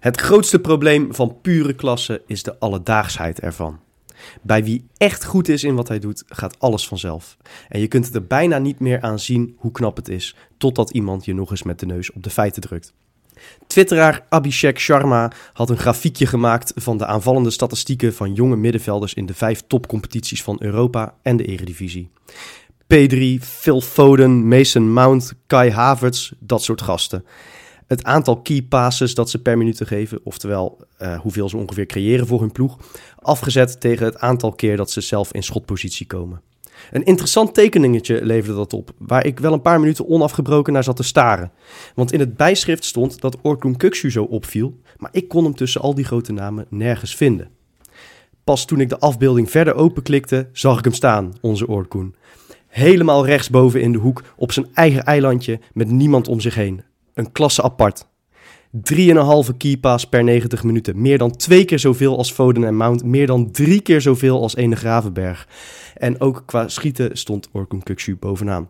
Het grootste probleem van pure klasse is de alledaagsheid ervan. Bij wie echt goed is in wat hij doet, gaat alles vanzelf. En je kunt er bijna niet meer aan zien hoe knap het is, totdat iemand je nog eens met de neus op de feiten drukt. Twitteraar Abhishek Sharma had een grafiekje gemaakt van de aanvallende statistieken van jonge middenvelders in de vijf topcompetities van Europa en de Eredivisie. P3, Phil Foden, Mason Mount, Kai Havertz, dat soort gasten. Het aantal key passes dat ze per minuut geven, oftewel uh, hoeveel ze ongeveer creëren voor hun ploeg, afgezet tegen het aantal keer dat ze zelf in schotpositie komen. Een interessant tekeningetje leverde dat op, waar ik wel een paar minuten onafgebroken naar zat te staren. Want in het bijschrift stond dat Orkun Kuksu zo opviel, maar ik kon hem tussen al die grote namen nergens vinden. Pas toen ik de afbeelding verder openklikte, zag ik hem staan, onze Orkun. Helemaal rechtsboven in de hoek, op zijn eigen eilandje, met niemand om zich heen. Een klasse apart. 3,5 keypass per 90 minuten. Meer dan twee keer zoveel als Foden en Mount. Meer dan drie keer zoveel als Ene Gravenberg. En ook qua schieten stond Orkun Kuksu bovenaan.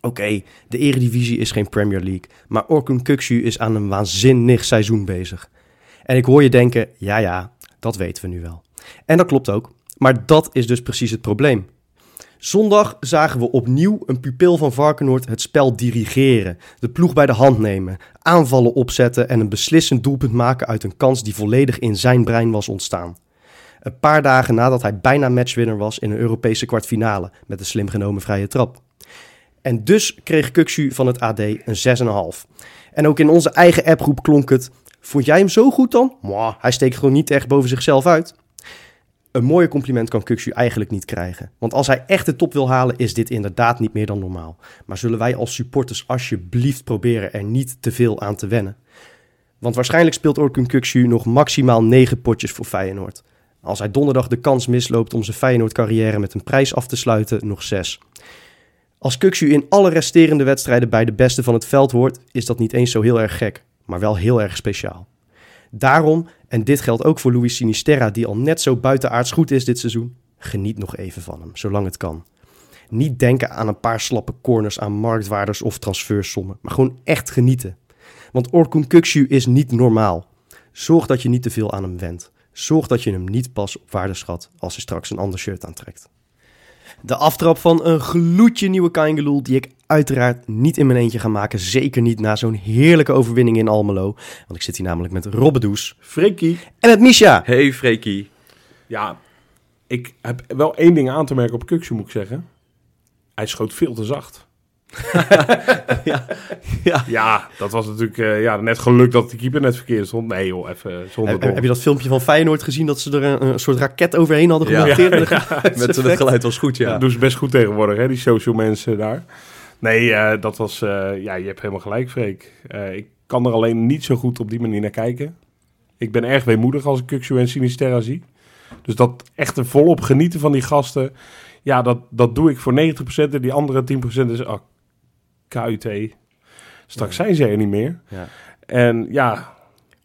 Oké, de Eredivisie is geen Premier League. Maar Orkun Kuksu is aan een waanzinnig seizoen bezig. En ik hoor je denken, ja ja, dat weten we nu wel. En dat klopt ook. Maar dat is dus precies het probleem. Zondag zagen we opnieuw een pupil van Varkenoord het spel dirigeren, de ploeg bij de hand nemen, aanvallen opzetten en een beslissend doelpunt maken uit een kans die volledig in zijn brein was ontstaan. Een paar dagen nadat hij bijna matchwinner was in een Europese kwartfinale met een slim genomen vrije trap. En dus kreeg Kukshu van het AD een 6,5. En ook in onze eigen appgroep klonk het: Vond jij hem zo goed dan? Mwah, hij steekt gewoon niet echt boven zichzelf uit. Een mooie compliment kan Kukshu eigenlijk niet krijgen. Want als hij echt de top wil halen, is dit inderdaad niet meer dan normaal. Maar zullen wij als supporters alsjeblieft proberen er niet te veel aan te wennen? Want waarschijnlijk speelt Orkun Kukshu nog maximaal 9 potjes voor Feyenoord. Als hij donderdag de kans misloopt om zijn Feyenoord-carrière met een prijs af te sluiten, nog 6. Als Kukshu in alle resterende wedstrijden bij de beste van het veld hoort, is dat niet eens zo heel erg gek, maar wel heel erg speciaal. Daarom, en dit geldt ook voor Luis Sinisterra, die al net zo buitenaards goed is dit seizoen, geniet nog even van hem, zolang het kan. Niet denken aan een paar slappe corners aan marktwaarders of transfersommen, maar gewoon echt genieten. Want Orkun Kuksu is niet normaal. Zorg dat je niet te veel aan hem wendt. Zorg dat je hem niet pas op waarde schat als hij straks een ander shirt aantrekt. De aftrap van een gloedje nieuwe Kaingeloel die ik uiteraard niet in mijn eentje ga maken. Zeker niet na zo'n heerlijke overwinning in Almelo. Want ik zit hier namelijk met Robbedoes. Freekie. En met Misha. Hey Freekie. Ja, ik heb wel één ding aan te merken op Kuksu, moet ik zeggen. Hij schoot veel te zacht. ja, ja. Ja, dat was natuurlijk uh, ja, net geluk dat de keeper net verkeerd stond. Nee joh, even zonder heb, heb, je dat filmpje van Feyenoord gezien dat ze er een, een soort raket overheen hadden gemonteerd? Ja. Met het geluid was goed, ja. Dat doen ze best goed tegenwoordig, hè, die social mensen daar. Nee, uh, dat was... Uh, ja, je hebt helemaal gelijk, Freek. ik kan er alleen niet zo goed op die manier naar kijken. Ik ben erg weemoedig als ik Kuksu en Sinisterra zie. Dus dat echt volop genieten van die gasten... Ja, dat, dat doe ik voor 90% en die andere 10% is... Oh, KUT. Straks zijn ze er niet meer. Ja. En ja,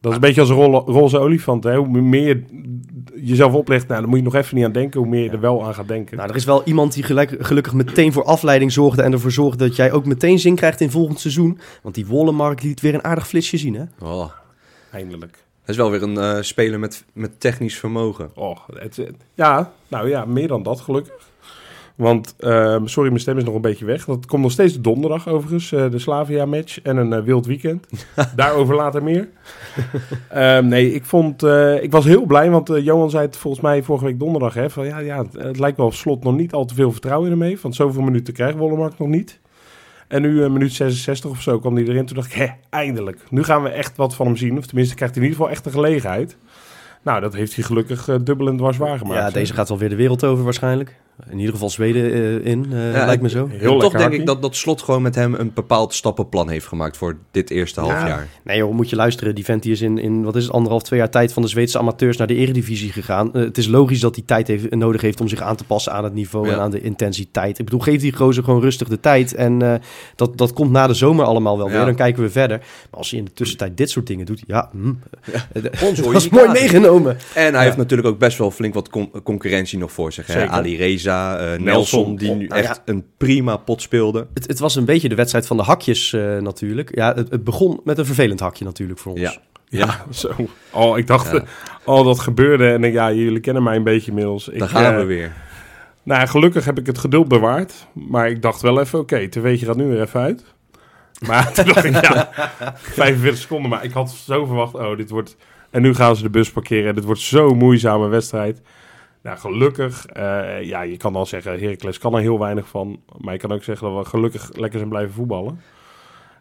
dat is een beetje als een roze, roze olifant. Hè? Hoe meer je jezelf oplegt, nou, dan moet je nog even niet aan denken. Hoe meer je er wel aan gaat denken. Nou, er is wel iemand die gelijk, gelukkig meteen voor afleiding zorgde. En ervoor zorgde dat jij ook meteen zin krijgt in volgend seizoen. Want die Wollemark liet weer een aardig flitsje zien, hè? Oh. Eindelijk. Dat is wel weer een uh, speler met, met technisch vermogen. Oh, het, ja, nou ja, meer dan dat gelukkig. Want, uh, sorry, mijn stem is nog een beetje weg. Dat komt nog steeds donderdag overigens, uh, de Slavia-match en een uh, wild weekend. Daarover later meer. Ehm, nee, ik vond, eh, ik was heel blij, want Johan zei het volgens mij vorige week donderdag. Hè, van, ja, ja, het lijkt wel slot nog niet al te veel vertrouwen in hem heeft. Want zoveel minuten krijgt Wollemark nog niet. En nu een minuut 66 of zo kwam hij erin. Toen dacht ik, hè, eindelijk. Nu gaan we echt wat van hem zien. Of tenminste, krijgt hij in ieder geval echt een gelegenheid. Nou, dat heeft hij gelukkig dubbel en dwars waargemaakt. Ja, deze gaat wel weer de wereld over waarschijnlijk in ieder geval Zweden uh, in, uh, ja, lijkt me zo. Heel toch denk ik dat, dat Slot gewoon met hem een bepaald stappenplan heeft gemaakt voor dit eerste ja. half jaar. Nee joh, moet je luisteren. Die vent die is in, in, wat is het, anderhalf, twee jaar tijd van de Zweedse amateurs naar de eredivisie gegaan. Uh, het is logisch dat hij tijd heeft, nodig heeft om zich aan te passen aan het niveau ja. en aan de intensiteit. Ik bedoel, geef die gozer gewoon rustig de tijd. En dat, dat komt na de zomer allemaal wel weer. Dan kijken we verder. Maar als hij in de tussentijd dit soort dingen doet, ja, mm, dat is mooi meegenomen. En hij heeft natuurlijk ook best wel flink wat con concurrentie nog voor zich. Hè? Ali Reza Eh, Nelson, Nelson, die nu nou echt een prima pot speelde. Het, het was een beetje de wedstrijd van de hakjes eh, natuurlijk. Ja, het, het begon met een vervelend hakje natuurlijk voor ons. Ja. Ja, zo. Oh, ik dacht, Ja. eh, oh, dat gebeurde. En ik, ja, jullie kennen mij een beetje inmiddels. Ik, Daar gaan eh, we weer. Nou, gelukkig heb ik het geduld bewaard. Maar ik dacht wel even, oké, okay, weet je gaat nu weer even uit. Maar toen dacht ik, ja, 45 seconden. Maar ik had zo verwacht, oh, dit wordt... En nu gaan ze de bus parkeren. En dit wordt zo'n moeizame wedstrijd. Nou, gelukkig, eh, ja, je kan al zeggen, Heracles kan er heel weinig van. Maar je kan ook zeggen dat we gelukkig lekker zijn blijven voetballen.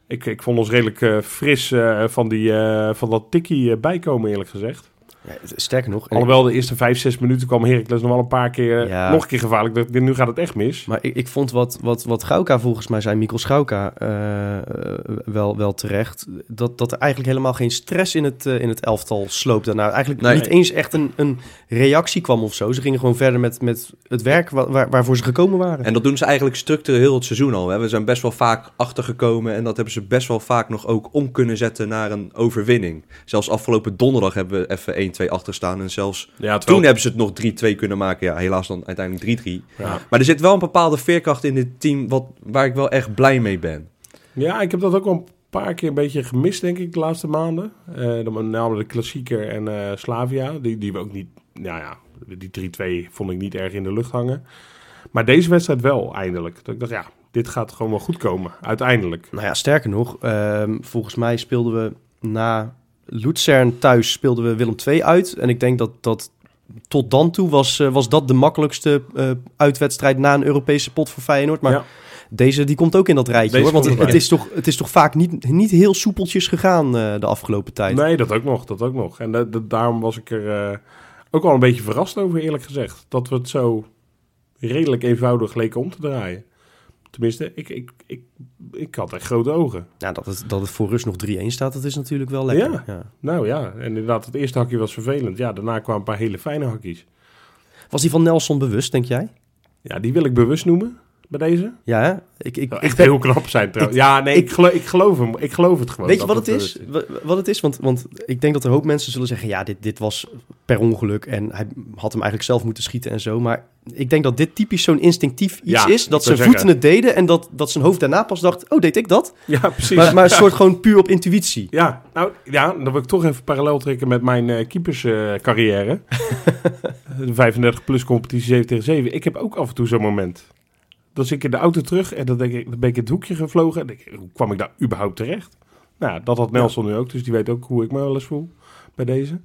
Ik, ik vond ons redelijk eh, fris eh, van, die, van dat tikkie bijkomen, eerlijk gezegd. Ja, sterker nog, Alhoewel de eerste vijf, zes minuten kwam Heracles nog wel een paar keer, Ja. nog een keer gevaarlijk. Nu gaat het echt mis. Maar ik, ik vond wat, wat, wat Gauka volgens mij zei, Mikkel Schauka, eh, eh, wel, wel terecht. Dat, dat er eigenlijk helemaal geen stress in het, eh, in het elftal sloop daarna. Eigenlijk Nee. niet eens echt een, een reactie kwam of zo. Ze gingen gewoon verder met, met het werk wa- waar, waarvoor ze gekomen waren. En dat doen ze eigenlijk structureel heel het seizoen al. Hè. We zijn best wel vaak achtergekomen en dat hebben ze best wel vaak nog ook om kunnen zetten naar een overwinning. Zelfs afgelopen donderdag hebben we even 1-2 achterstaan en zelfs Ja, toen hebben ze het nog 3-2 kunnen maken. Ja, helaas dan uiteindelijk 3-3. Ja. Maar er zit wel een bepaalde veerkracht in dit team wat, waar ik wel echt blij mee ben. ja, ik heb dat ook wel een paar keer een beetje gemist, denk ik, de laatste maanden. Eh dan namelijk de klassieker en eh, Slavia. Die, die we ook niet, ja, ja, die 3-2 vond ik niet erg in de lucht hangen. Maar deze wedstrijd wel, eindelijk. Dat ik dacht, ja, dit gaat gewoon wel goed komen, uiteindelijk. Nou ja, sterker nog, ehm, volgens mij speelden we na Luzern thuis speelden we Willem II uit. En ik denk dat dat tot dan toe was, eh, was dat de makkelijkste eh, uitwedstrijd na een Europese pot voor Feyenoord. Maar Ja. deze die komt ook in dat rijtje Deze hoor. Want het, is toch, het is toch vaak niet, niet heel soepeltjes gegaan eh, de afgelopen tijd. Nee, dat ook nog, dat ook nog. En da- da- daarom was ik er ook wel een beetje verrast over, eerlijk gezegd. Dat we het zo redelijk eenvoudig leken om te draaien. Tenminste, ik, ik, ik, ik had echt grote ogen. Ja, dat, het, dat het voor rust nog 3-1 staat, dat is natuurlijk wel lekker. Ja. Ja. Nou ja, en inderdaad, het eerste hakje was vervelend. Ja, daarna kwamen een paar hele fijne hakjes. Was die van Nelson bewust, denk jij? Ja, die wil ik bewust noemen bij deze. Ja, hè? ik, ik, echt ben- heel knap zijn trouwens. ik- ja, nee, ik, ik- geloof, ik, geloof hem. Ik geloof het gewoon. Weet je wat het is? Wa- Wat het is? Want, want ik denk dat er een hoop mensen zullen zeggen... ja, dit, dit was per ongeluk en hij had hem eigenlijk zelf moeten schieten en zo. Maar ik denk dat dit typisch zo'n instinctief iets Ja, is. Dat zijn voeten het deden en dat, dat zijn hoofd daarna pas dacht... oh, deed ik dat? Ja, precies. Maar, maar een soort gewoon puur op intuïtie. Ja, nou ja, dan wil ik toch even parallel trekken met mijn eh keeperscarrière. de 35 plus competitie 7 tegen 7. Ik heb ook af en toe zo'n moment. Dan zit ik in de auto terug en dan, denk ik, dan ben ik in het hoekje gevlogen. En denk ik, hoe kwam ik daar überhaupt terecht? Nou, dat had Nelson nu ook, dus die weet ook hoe ik me wel eens voel bij deze.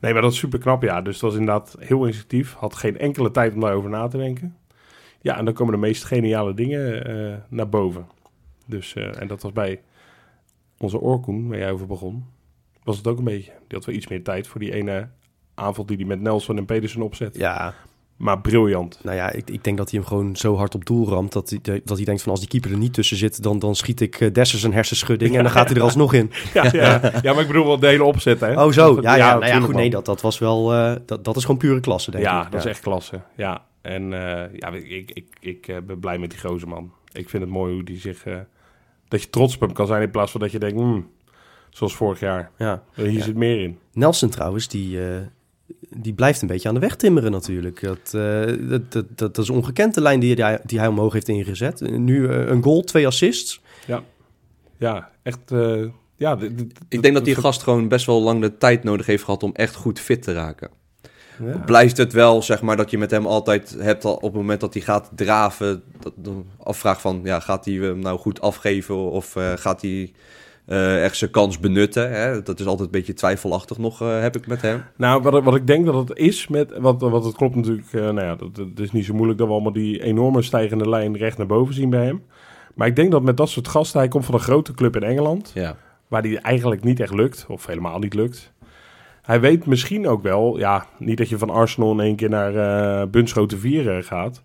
Nee, maar dat is super knap, ja. Dus dat was inderdaad heel instinctief. Had geen enkele tijd om daarover na te denken. Ja, en dan komen de meest geniale dingen eh, naar boven. Dus, eh, en dat was bij onze Orkoen, waar jij over begon, was het ook een beetje. Die had wel iets meer tijd voor die ene aanval die hij met Nelson en Pedersen opzet. Ja, Maar briljant. nou ja, ik, ik denk dat hij hem gewoon zo hard op doel ramt... dat hij, dat hij denkt van als die keeper er niet tussen zit... dan, dan schiet ik uh, Dessers een hersenschudding en dan gaat hij er alsnog in. Ja, ja. ja, maar ik bedoel wel de hele opzet, hè. Oh zo, ja, ja, nou ja goed, nee, dat, dat was wel... eh, dat, dat is gewoon pure klasse, denk Ja, ik. dat is echt klasse. Ja, en eh, ja, ik, ik, ik, ik eh, ben blij met die gozer, man. Ik vind het mooi hoe die zich... eh, dat je trots op hem kan zijn in plaats van dat je denkt... hmm, zoals vorig jaar. Ja. Eh, Hier Ja. zit meer in. Nelson trouwens, die, eh, die blijft een beetje aan de weg timmeren natuurlijk. Dat, eh, dat, dat, dat, dat is ongekend, de lijn die hij, die hij omhoog heeft ingezet. Nu eh, een goal, twee assists. Ja, echt... eh, ja, Ik denk dat die gast gewoon best wel lang de tijd nodig heeft gehad om echt goed fit te raken. Ja. Blijft het wel, zeg maar, dat je met hem altijd hebt al op het moment dat hij gaat draven, dat, afvraag van, ja, gaat hij hem nou goed afgeven of eh, gaat hij eh, echt zijn kans benutten? Hè? Dat is altijd een beetje twijfelachtig nog, eh, heb ik met hem. Nou, wat, ik- wat ik denk dat het is met. Wat, wat het klopt natuurlijk. eh, nou ja, dat, het is niet zo moeilijk dat we allemaal die enorme stijgende lijn recht naar boven zien bij hem. Maar ik denk dat met dat soort gasten. Hij komt van een grote club in Engeland. Ja. Waar die eigenlijk niet echt lukt. Of helemaal niet lukt. Hij weet misschien ook wel. Ja, niet dat je van Arsenal in één keer naar eh Bunschoten 4 gaat.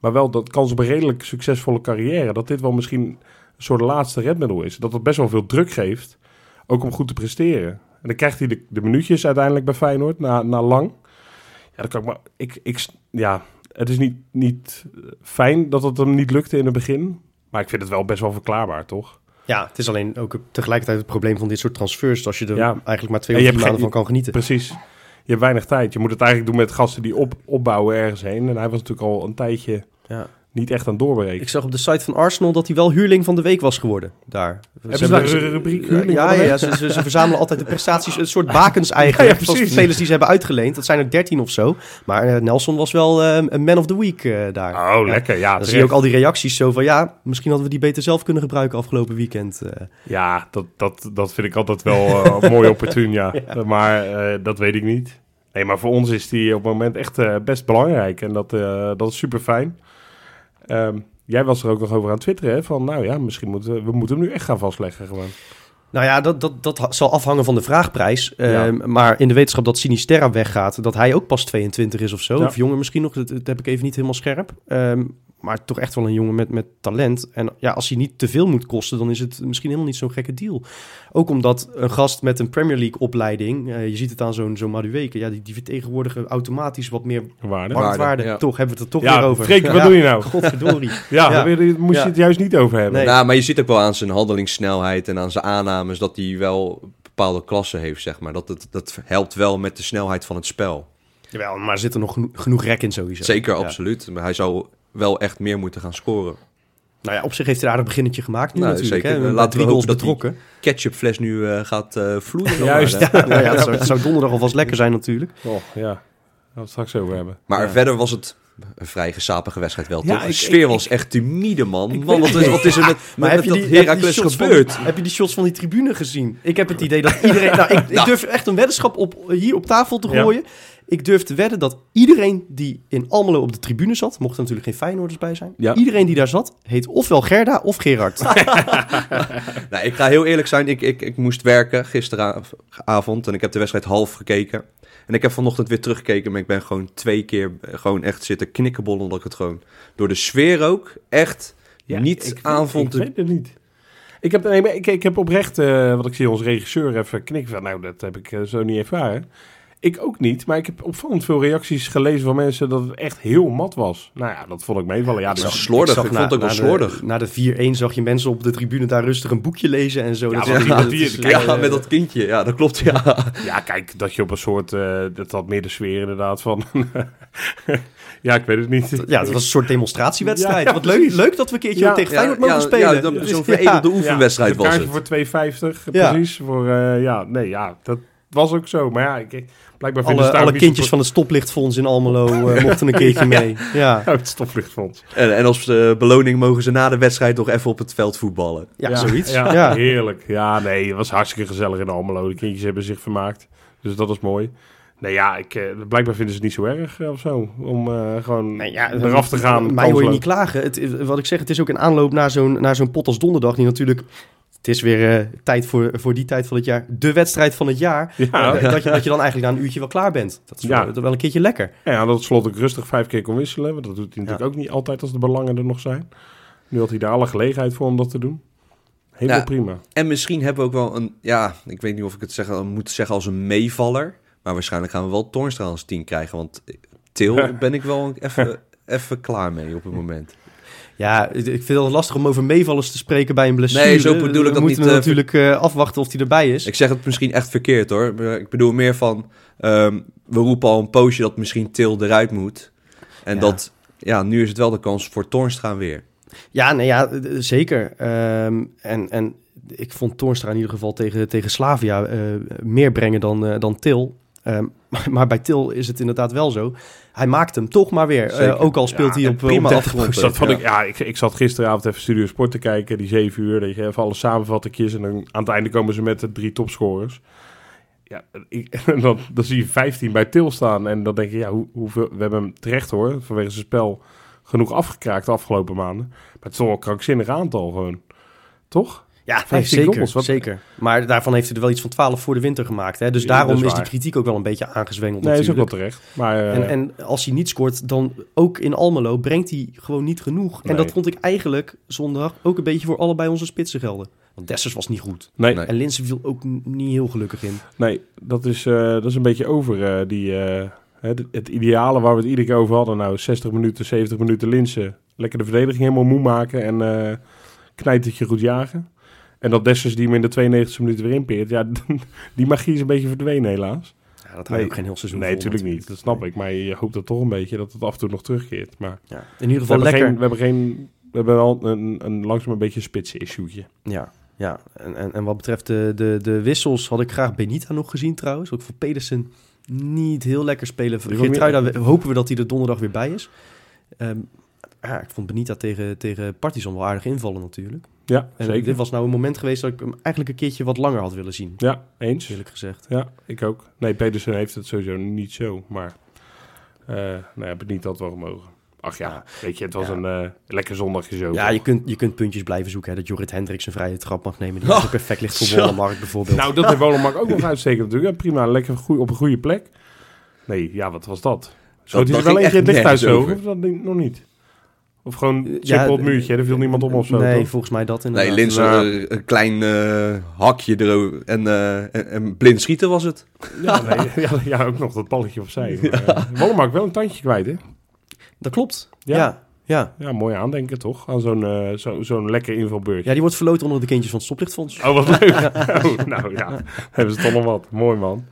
Maar wel dat kans op een redelijk succesvolle carrière. Dat dit wel misschien soort laatste redmiddel is. Dat het best wel veel druk geeft. Ook om goed te presteren. En dan krijgt hij de, de minuutjes uiteindelijk bij Feyenoord. Na, na lang. Ja, dat kan ik maar. Ik, ik, ja, het is niet, niet fijn dat het hem niet lukte in het begin. Maar ik vind het wel best wel verklaarbaar, toch? Ja, het is alleen ook tegelijkertijd het probleem van dit soort transfers... als je er Ja. eigenlijk maar twee of drie maanden van kan genieten. Precies. je hebt weinig tijd. Je moet het eigenlijk doen met gasten die op, opbouwen ergens heen. En hij was natuurlijk al een tijdje Ja. Niet echt aan doorbreken. Ik zag op de site van Arsenal dat hij wel huurling van de week was geworden. Daar. Hebben ze een rubriek huurling Ja, ja, ze, ze, ze verzamelen altijd de prestaties, een soort bakens eigenlijk. Ja, ja, spelers die ze hebben uitgeleend. Dat zijn er 13 of zo. Maar eh, Nelson was wel eh, een man of the week eh, daar. Oh, lekker. Ja, Dan zie je ook al die reacties zo van... ja, misschien hadden we die beter zelf kunnen gebruiken afgelopen weekend. ja dat, dat, dat vind ik altijd wel mooi opportun, ja. Maar dat weet ik niet. Nee, maar voor ons is die op het moment echt best belangrijk. En dat, dat is super fijn. Jij was er ook nog over aan twitteren, hè? Van, nou ja, misschien moeten we, moeten hem nu echt gaan vastleggen gewoon. Nou ja, dat, dat, dat zal afhangen van de vraagprijs. Ja. Ehm, Maar in de wetenschap dat Sinisterra weggaat... dat hij ook pas 22 is of zo. Ja. Of jonger misschien nog, dat, dat heb ik even niet helemaal scherp. Ehm, maar toch echt wel een jongen met, met talent. En ja, als hij niet te veel moet kosten... dan is het misschien helemaal niet zo'n gekke deal. Ook omdat een gast met een Premier League opleiding... eh, je ziet het aan zo'n zo'n Madueke... Ja, die, die vertegenwoordigen automatisch wat meer Waarde. marktwaarde. ja. Toch hebben we het er toch Ja, weer over. Freek, wat Ja, doe je nou? Godverdorie. Ja, Ja. daar wil je- moest je het juist niet over hebben. Nee. Nou, maar je ziet ook wel aan zijn handelingssnelheid en aan zijn aannames dat hij wel bepaalde klassen heeft, zeg maar. Dat, het, dat helpt wel met de snelheid van het spel. Jawel, maar er zit er nog geno- genoeg rek in sowieso. Zeker, Ja. absoluut. Maar hij zou wel echt meer moeten gaan scoren. Nou ja, op zich heeft hij daar een beginnetje gemaakt nu Nou, natuurlijk. zeker. Hè? Met Laten we drie goals dat betrokken. Ketchupfles nu eh, gaat eh vloeien. Juist. Ja, nou ja, het zou, het zou donderdag alvast lekker zijn natuurlijk. Oh, ja. Daar gaan we het straks over hebben. Maar Ja. verder was het een vrij gesapige wedstrijd wel, Ja, toch? Ik- sfeer ik- was echt timide, man. Man, wat, is, wat is er met, je dat Heracles gebeurd? heb je die shots van die tribune gezien? Ik heb het idee dat iedereen... Nou, ik, ik Nou. durf echt een weddenschap op, hier op tafel te Ja. gooien. Ik durf te wedden dat iedereen die in Almelo op de tribune zat... mochten er natuurlijk geen Feyenoorders bij zijn. Ja. Iedereen die daar zat, heet ofwel Gerda of Gerard. Nou, ik ga heel eerlijk zijn. Ik, ik, ik moest werken gisteravond en ik heb de wedstrijd half gekeken. En ik heb vanochtend weer teruggekeken, maar ik ben gewoon twee keer gewoon echt zitten knikkenbollen. Omdat ik het gewoon door de sfeer ook echt Ja, niet aanvond. Ik weet het niet. Ik heb, nee, ik, ik heb oprecht, eh, wat ik zie onze regisseur even knikken van, nou, dat heb ik eh, zo niet ervaren. Ik ook niet, maar ik heb opvallend veel reacties gelezen van mensen dat het echt heel mat was. Nou ja, dat vond ik meevallen. Ja, was was- slordig. Ik na- vond het ook wel na de- slordig. Na de 4-1 zag je mensen op de tribune daar rustig een boekje lezen en zo. Ja, Dat is- die- dat is- kijk, ja, eh, met dat kindje. Ja, dat klopt. Ja. ja, kijk, dat je op een soort, eh, dat had meer de sfeer inderdaad van, ja, ik weet het niet. Ja, het was een soort demonstratiewedstrijd. Ja, ja, Wat leuk, leuk dat we een keertje Ja. tegen Ja, Feyenoord mogen ja, spelen. ja, dat- Dus- zo'n ja. veredelde oefenwedstrijd ja, was kaartje het. voor 2,50 Ja. precies. Voor, eh, ja, nee, ja, dat was ook zo. Maar ja, ik- blijkbaar vinden Alle, alle kindjes van het stoplichtfonds in Almelo eh, mochten een keertje mee. Ja, uit het stoplichtfonds. En, en als eh, beloning mogen ze na de wedstrijd nog even op het veld voetballen. ja, zoiets. Ja, Ja. heerlijk. Ja, nee, het was hartstikke gezellig in Almelo. De kindjes hebben zich vermaakt. Dus dat is mooi. Nee, ja, ik, eh, blijkbaar vinden ze het niet zo erg of zo. Om eh, gewoon Nee, ja, eraf te gaan. Mij hoor je niet klagen. Het, wat ik zeg, het is ook een aanloop naar zo'n, naar zo'n pot als donderdag. Die natuurlijk, het is weer eh, tijd voor, voor die tijd van het jaar. De wedstrijd van het jaar. Ja, Eh, dat, je, dat je dan eigenlijk na een uurtje wel klaar bent. Dat is Ja. wel, dat is wel een keertje lekker. ja, dat het slot ook rustig vijf keer kon wisselen. Want dat doet hij natuurlijk ook niet altijd als de belangen er nog zijn. Nu had hij daar alle gelegenheid voor om dat te doen. Helemaal Ja. prima. En misschien hebben we ook wel een, ja, ik weet niet of ik het zeggen, moet zeggen als een meevaller. Maar waarschijnlijk gaan we wel Toornstra als 10 krijgen. Want Til ben ik wel even, even klaar mee op het moment. Ja, ik vind het lastig om over meevallers te spreken bij een blessure. Nee, zo bedoel ik We dat moeten niet, eh, natuurlijk eh, afwachten of hij erbij is. Ik zeg het misschien echt verkeerd hoor. Ik bedoel meer van, ehm, we roepen al een poosje dat misschien Til eruit moet. En Ja. dat, ja, nu is het wel de kans voor Toornstra weer. Ja, nee, ja, zeker. Ehm, en, en ik vond Toornstra in ieder geval tegen, tegen Slavia eh, meer brengen dan, eh, dan Til. Ehm, maar, maar bij Til is het inderdaad wel zo. Hij maakt hem toch maar weer. Zeker. Eh, ook al speelt Ja, hij op prima op 30 afgerond. Dat vond Ja. ik, ja, ik, ik zat gisteravond even Studio Sport te kijken, die zeven uur. Dat je even alle samenvattingjes en dan aan het einde komen ze met de drie topscorers. Ja, ik, en dan, dan zie je 15 bij Til staan. En dan denk je, ja, hoe, hoeveel, we hebben hem terecht hoor, vanwege zijn spel genoeg afgekraakt de afgelopen maanden. Maar het is toch wel een krankzinnig aantal gewoon. Toch? Ja, nee, 15 zeker, wat- zeker. Maar daarvan heeft hij er wel iets van 12 voor de winter gemaakt. Hè? Dus Ja, daarom is is, die kritiek ook wel een beetje aangezwengeld Nee, is ook wel terecht. Maar eh, En, en als hij niet scoort, dan ook in Almelo brengt hij gewoon niet genoeg. En dat vond ik eigenlijk zondag ook een beetje voor allebei onze spitsen gelden. Want Dessers was niet goed. nee. En Linsen viel ook niet heel gelukkig in. Nee, dat is, eh, dat is een beetje over. eh, die, het, het ideale waar we het iedere keer over hadden. Nou, 60 minuten, 70 minuten Linsen. Lekker de verdediging helemaal moe maken en knijtertje goed jagen. En dat Dessers die hem in de 92e minuut weer inpeert. Ja, die magie is een beetje verdwenen helaas. Ja, dat hou Nee. je ook geen heel seizoen Nee, natuurlijk niet. Dat snap ik. Maar je hoopt dat toch een beetje dat het af en toe nog terugkeert. Maar Ja. In ieder we geval hebben, lekker. geen, we hebben geen... We hebben wel een, een langzaam een beetje een spitse issue'tje. Ja, ja. En, en, en wat betreft de, de, de wissels had ik graag Benita nog gezien trouwens. Ook voor Pedersen niet heel lekker spelen. Geertruida we- hopen we dat hij er donderdag weer bij is. Ehm, ja, ik vond Benita tegen, tegen Partizan wel aardig invallen natuurlijk. Ja, En zeker. dit was nou een moment geweest dat ik hem eigenlijk een keertje wat langer had willen zien. Ja, eens. Eerlijk gezegd. Ja, ik ook. Nee, Pedersen heeft het sowieso niet zo. Maar eh nou ja, niet dat wel gemogen. Ach ja, Ja. weet je, het was Ja. een eh, lekker zondagje zo. Ja, je kunt, je kunt puntjes blijven zoeken. Hè, dat Jorrit Hendricks een vrije trap mag nemen. Die oh, perfect ligt voor. Wollemark bijvoorbeeld. Nou, dat heeft Wolenmark ook nog uitstekend natuurlijk. Prima, lekker goeie, op een goede plek. Nee, ja, wat was dat? Zo, Dat- die is wel eentje het licht uit zo, nergens of dat denk ik nog niet? Of gewoon Ja, simpel op muurtje, er viel niemand om of zo, Nee, toch? volgens mij dat Nee, inderdaad. Lins Nou. eh, een klein eh, hakje er en, eh, en, en blind schieten was het. Ja, nee, ja, ja, ook nog dat balletje opzij. Eh, Wolenmark wel een tandje kwijt, hè? Dat klopt. Ja. Ja. Ja. Ja, mooi aandenken toch? Aan zo'n zo, zo'n lekker invalbeurtje. ja, die wordt verloten onder de kindjes van het Stoplichtfonds. Oh, wat leuk. Oh, nou ja, hebben ze toch nog wat. Mooi man.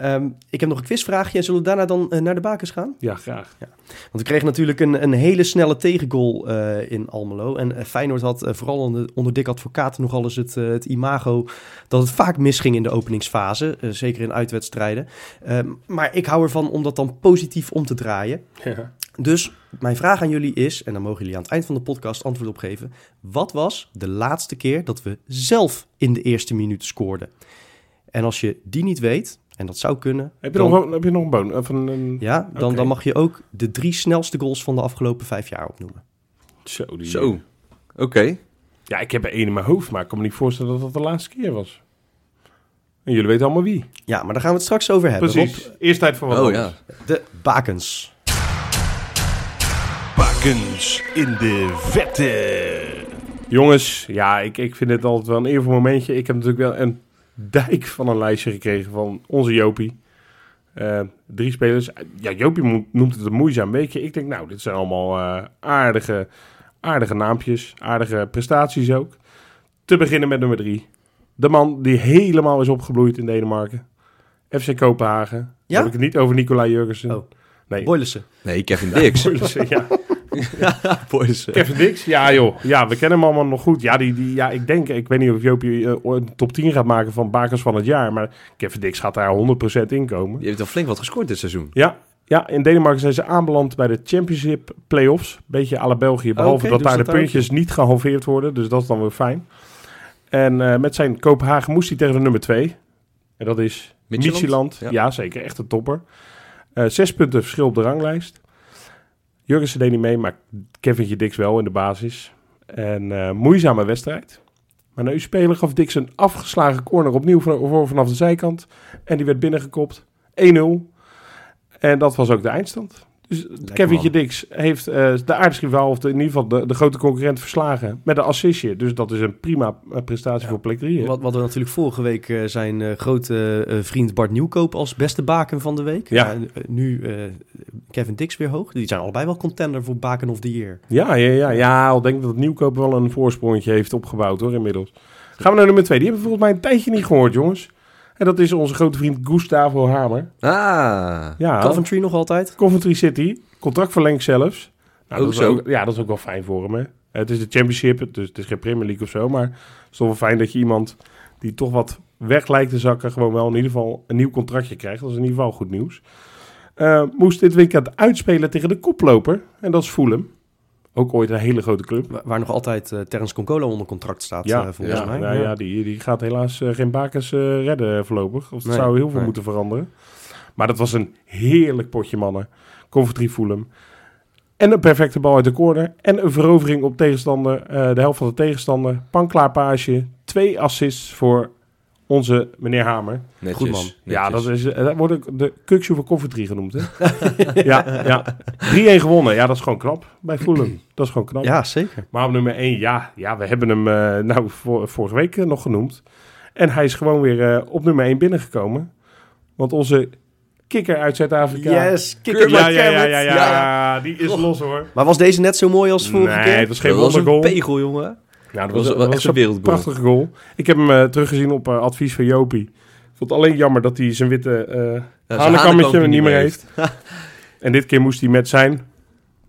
Ehm, ik heb nog een quizvraagje. En zullen we daarna dan eh, naar de bakens gaan? Ja, graag. Want we kregen natuurlijk een, een hele snelle tegengoal eh, in Almelo. En eh, Feyenoord had vooral onder, onder Dick Advocaat nogal eens het, het imago... dat het vaak misging in de openingsfase. zeker in uitwedstrijden. Ehm, maar ik hou ervan om dat dan positief om te draaien. Ja. Dus mijn vraag aan jullie is, en dan mogen jullie aan het eind van de podcast antwoord op geven. Wat was de laatste keer dat we zelf in de eerste minuut scoorden? En als je die niet weet, en dat zou kunnen, Heb, je dan, nog, een- heb je nog een boon? Of een, een... ja, dan, dan mag je ook de drie snelste goals van de afgelopen vijf jaar opnoemen. Zo, die... Zo, oké. Ja, ik heb er één in mijn hoofd, maar ik kan me niet voorstellen dat dat de laatste keer was. En jullie weten allemaal wie. Ja, maar daar gaan we het straks over hebben. Precies. Rob. Eerst tijd voor wat Oh anders. ja. de bakens. Bakens in de vette. Jongens, ja, ik, ik vind het altijd wel een eervol momentje. Ik heb natuurlijk wel een dijk van een lijstje gekregen van onze Jopie. Eh, drie spelers. Ja, Jopie noemt het een moeizaam weekje. Ik denk, nou, dit zijn allemaal eh, aardige, aardige naampjes. Aardige prestaties ook. Te beginnen met nummer drie. De man die helemaal is opgebloeid in Denemarken. FC Kopenhagen. Dan heb ik het niet over Nicolai Jurgensen. Oh. Nee. Boylissen. Nee, Kevin Dix. ja. Boys. Kevin Dix? Ja joh, ja, we kennen hem allemaal nog goed. Ja, die, die, ja ik denk, ik weet niet of Jopie eh, een top 10 gaat maken van bakers van het jaar. Maar Kevin Dix gaat daar 100% in komen. Die heeft al flink wat gescoord dit seizoen. Ja, ja, in Denemarken zijn ze aanbeland bij de Championship Playoffs. Beetje à la België, behalve dat daar de puntjes niet gehalveerd worden. Dus dat is dan weer fijn. En eh, met zijn Kopenhagen moest hij tegen de nummer 2. En dat is. Ja. Ja. zeker. Echt een topper. Eh, zes punten verschil op de ranglijst. Jurgensen deed niet mee, maar Kevin Dix wel in de basis. En eh, moeizame wedstrijd. Maar na uw speler gaf Dix een afgeslagen corner opnieuw vanaf de zijkant. En die werd binnengekopt. 1-0. En dat was ook de eindstand. Dus Kevin man. Dix heeft eh, de aardsrivaal, of de, in ieder geval de, de grote concurrent, verslagen met een assistje. Dus dat is een prima eh, prestatie voor plek 3. Wat, wat we natuurlijk vorige week eh, zijn grote vriend Bart Nieuwkoop als beste baken van de week. Ja. eh, nu Kevin Dix weer hoog. Die zijn allebei wel contender voor baken of the year. Ja, ja, ja, ja. Al denk ik dat Nieuwkoop wel een voorsprongetje heeft opgebouwd hoor, inmiddels. Gaan we naar nummer 2. Die hebben we volgens mij een tijdje niet gehoord, jongens. En dat is onze grote vriend Gustavo Hamer. Ah, Ja, Coventry nog altijd. Coventry City. Contract verlengd zelfs. Nou, Ook dat is ook, ja, dat is ook wel fijn voor hem. Hè? Het is de Championship, dus het is geen Premier League of zo. Maar het is toch wel fijn dat je iemand die toch wat weg lijkt te zakken... gewoon wel in ieder geval een nieuw contractje krijgt. Dat is in ieder geval goed nieuws. Eh, moest dit weekend uitspelen tegen de koploper. En dat is Fulham. Ook ooit een hele grote club. Waar, waar nog altijd eh Terence Concolo onder contract staat, Ja, eh, volgens ja, mij. nou ja, die, die gaat helaas eh, geen bakens redden voorlopig. Of dat Nee, zou heel veel nee. moeten veranderen. Maar dat was een heerlijk potje mannen. Coventry Fulham. En een perfecte bal uit de corner. En een verovering op tegenstander, eh, de helft van de tegenstander. Panklaar paasje. Twee assists voor onze meneer Hamer. netjes. Goed, man. Ja, dat, is, eh, dat wordt ook de Kukshoe van Coventry genoemd. Hè? ja, ja. 3-1 gewonnen. Ja, dat is gewoon knap bij Fulham. Dat is gewoon knap. Ja, zeker. Maar op nummer 1, ja, ja we hebben hem eh, nou voor, vorige week eh, nog genoemd. En hij is gewoon weer op nummer 1 binnengekomen. Want onze kikker uit Zuid-Afrika. Yes, it Ja, ja, ja, Kermit. ja, ja, die is los hoor. Maar was deze net zo mooi als vorige nee, keer? het was geen dat was een wondergoal. pegel, jongen. Ja, dat Dat was, dat een wereldgoal. prachtige goal. Ik heb hem eh, teruggezien op eh, advies van Jopie. Ik vond het alleen jammer dat hij zijn witte, eh, Ja, zijn Hanekammetje Hanekamp niet meer heeft. En dit keer moest hij met zijn...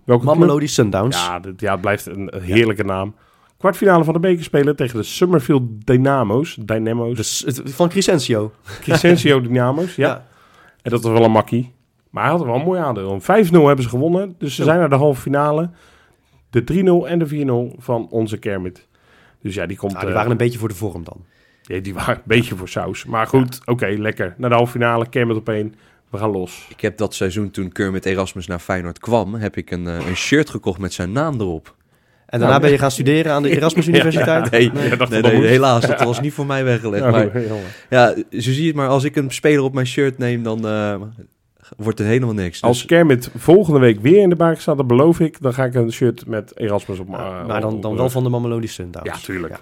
Welke club? Mamelodi Sundowns. Ja, dit, ja, het blijft een, een heerlijke naam. Kwartfinale van de beker spelen tegen de Summerfield Dynamo's. Dynamo's. Dus, van Crescencio. Crescencio Dynamo's, ja. En dat was wel een makkie. Maar hij had er wel een mooi aandeel. 5-0 hebben ze gewonnen. Dus ze zijn naar de halve finale. De 3-0 en de 4-0 van onze Kermit. Dus ja, die komt... Nou, die eh, waren een beetje voor de vorm dan. ja, die waren een beetje voor saus. Maar goed, oké, lekker. Naar de halve finale, Kermit op één. We gaan los. Ik heb dat seizoen toen Kermit Erasmus naar Feyenoord kwam, heb ik een, eh, een shirt gekocht met zijn naam erop. En daarna Nou, ben je gaan studeren aan de Erasmus Universiteit? Nee, Ja, dacht nee, dat nee, moest. helaas, dat was niet voor mij weggelegd. Ja, maar ja, zo zie je het maar, als ik een speler op mijn shirt neem, dan eh, wordt het helemaal niks. Dus, Als Kermit volgende week weer in de baak staat, dan beloof ik, dan ga ik een shirt met Erasmus op Ja, maar dan, dan wel van de Mamelodi Sundowns. Ja, tuurlijk.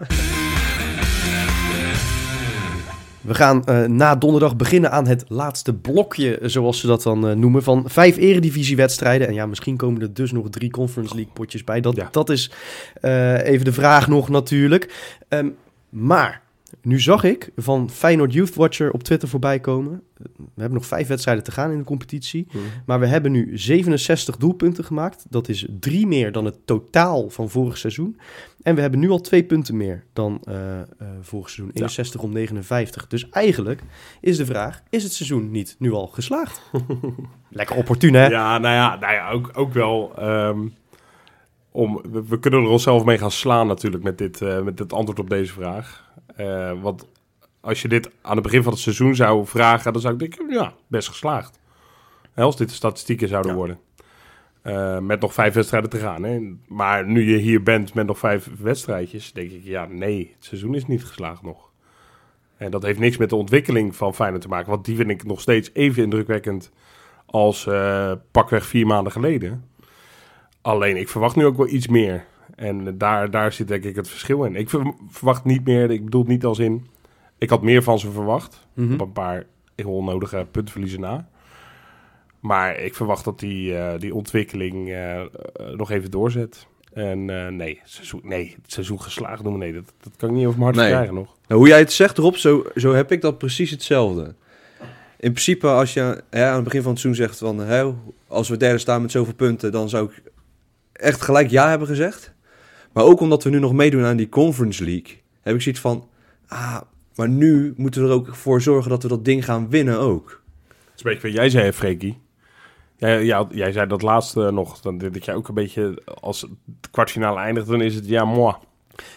We gaan eh, na donderdag beginnen aan het laatste blokje, zoals ze dat dan eh, noemen, van vijf eredivisiewedstrijden. En ja, misschien komen er dus nog drie Conference League potjes bij. Dat, Ja. dat is eh, even de vraag nog natuurlijk. Ehm, maar nu zag ik van Feyenoord Youth Watcher op Twitter voorbij komen. We hebben nog vijf wedstrijden te gaan in de competitie. Maar we hebben nu 67 doelpunten gemaakt. Dat is drie meer dan het totaal van vorig seizoen. En we hebben nu al twee punten meer dan eh, eh, vorig seizoen. 61 om 59. Dus eigenlijk is de vraag, is het seizoen niet nu al geslaagd? Lekker opportun, hè? Ja, nou ja, nou ja ook, ook wel. ehm, om, we, we kunnen er onszelf mee gaan slaan natuurlijk met dit, eh, met dit antwoord op deze vraag. Eh, want als je dit aan het begin van het seizoen zou vragen, dan zou ik denken, ja, best geslaagd. Als dit de statistieken zouden Ja. worden. Eh, met nog vijf wedstrijden te gaan. Hè. Maar nu je hier bent met nog vijf wedstrijdjes, denk ik, ja, nee, het seizoen is niet geslaagd nog. En dat heeft niks met de ontwikkeling van Feyenoord te maken. Want die vind ik nog steeds even indrukwekkend als eh, pakweg vier maanden geleden. Alleen, ik verwacht nu ook wel iets meer. En daar, daar zit denk ik het verschil in. Ik ver- verwacht niet meer, ik bedoel het niet als in... Ik had meer van ze verwacht. Mhm. Op een paar heel onnodige puntenverliezen na. Maar ik verwacht dat die, eh, die ontwikkeling eh, eh, nog even doorzet. En nee, seizoen, nee, het seizoen geslaagd noemen, nee, dat, dat kan ik niet over mijn hart Nee. krijgen nog. Nou, hoe jij het zegt, Rob, zo, zo heb ik dat precies hetzelfde. In principe, als je hè, aan het begin van het seizoen zegt van... Hè, als we derde staan met zoveel punten, dan zou ik echt gelijk ja hebben gezegd. Maar ook omdat we nu nog meedoen aan die Conference League... heb ik zoiets van... Ah, maar nu moeten we er ook voor zorgen dat we dat ding gaan winnen ook. Dat is een beetje wat jij zei, Freekie. Jij, ja, jij zei dat laatste nog, dan dat jij ook een beetje als het kwartfinale eindigt, dan is het ja, moi.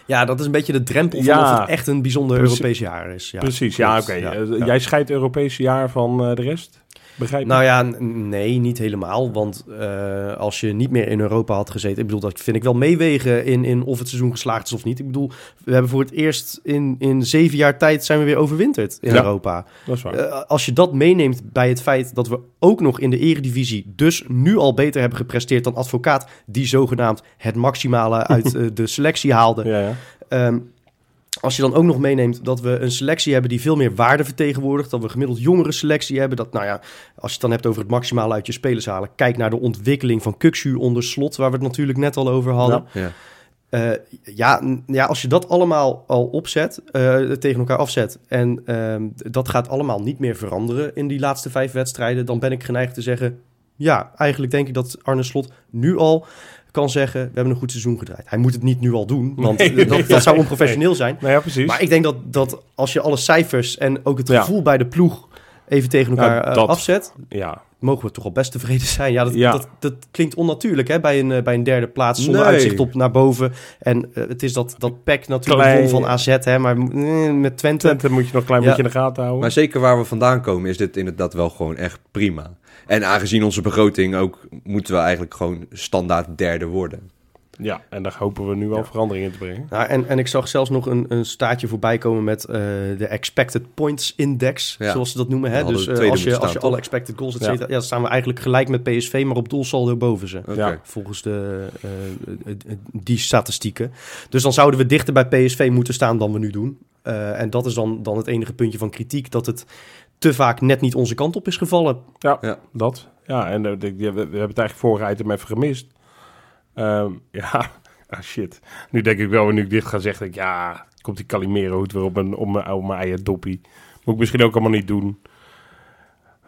Ja, dat is een beetje de drempel van Ja. of het echt een bijzonder. Europees jaar is. Ja, Precies, ja, oké. Ja, Eh, ja. Jij scheidt het Europese jaar van eh, de rest? Begrijp je? Nou ja, nee, niet helemaal. Want eh, als je niet meer in Europa had gezeten... Ik bedoel, dat vind ik wel meewegen in, in of het seizoen geslaagd is of niet. Ik bedoel, we hebben voor het eerst in, in zeven jaar tijd zijn we weer overwinterd in Ja. Europa. dat is waar. Eh, als je dat meeneemt bij het feit dat we ook nog in de eredivisie... dus nu al beter hebben gepresteerd dan advocaat... die zogenaamd het maximale uit eh, de selectie haalde... ja, ja. Ehm, als je dan ook nog meeneemt dat we een selectie hebben die veel meer waarde vertegenwoordigt, dat we een gemiddeld jongere selectie hebben, dat, nou ja, als je het dan hebt over het maximale uit je spelers halen, kijk naar de ontwikkeling van Kuxu onder slot, waar we het natuurlijk net al over hadden. Ja. Eh, ja, ja, als je dat allemaal al opzet, eh, tegen elkaar afzet, en ehm, dat gaat allemaal niet meer veranderen in die laatste vijf wedstrijden, dan ben ik geneigd te zeggen, ja, eigenlijk denk ik dat Arne Slot nu al kan zeggen, we hebben een goed seizoen gedraaid. Hij moet het niet nu al doen, want Nee. dat, dat zou onprofessioneel zijn. Nou ja, precies. Maar ik denk dat, dat als je alle cijfers en ook het Ja. gevoel bij de ploeg even tegen elkaar Ja, eh, dat- afzet, ja, mogen we toch al best tevreden zijn. Ja, dat, Ja. dat, dat klinkt onnatuurlijk hè, bij, een, eh, bij een derde plaats zonder Nee. uitzicht op naar boven. En eh, het is dat, dat pack natuurlijk Klein. vol van AZ, hè, maar met Twente... Twente moet je nog een klein Ja. beetje in de gaten houden. Maar zeker waar we vandaan komen is dit inderdaad wel gewoon echt prima. En aangezien onze begroting ook, moeten we eigenlijk gewoon standaard derde worden. Ja, en daar hopen we nu wel Ja. verandering in te brengen. Nou, en, en ik zag zelfs nog een, een staartje voorbij komen met eh, de Expected Points Index, Ja. zoals ze dat noemen. Hè? Dus eh, als je, als je alle expected goals, et Ja. cetera, ja. dan staan we eigenlijk gelijk met PSV, maar op doelsaldo boven ze. Volgens de, eh, die statistieken. Dus dan zouden we dichter bij PSV moeten staan dan we nu doen. Eh, en dat is dan, dan het enige puntje van kritiek, dat het te vaak net niet onze kant op is gevallen. Ja, Ja. dat. Ja, en eh, we, we hebben het eigenlijk vorige item even gemist. Ehm, ja, ah shit. Nu denk ik wel, nu ik dit ga zeggen, denk ik, ja, komt die Calimero hoed weer op mijn, op mijn, op mijn eigen doppie. Moet ik misschien ook allemaal niet doen.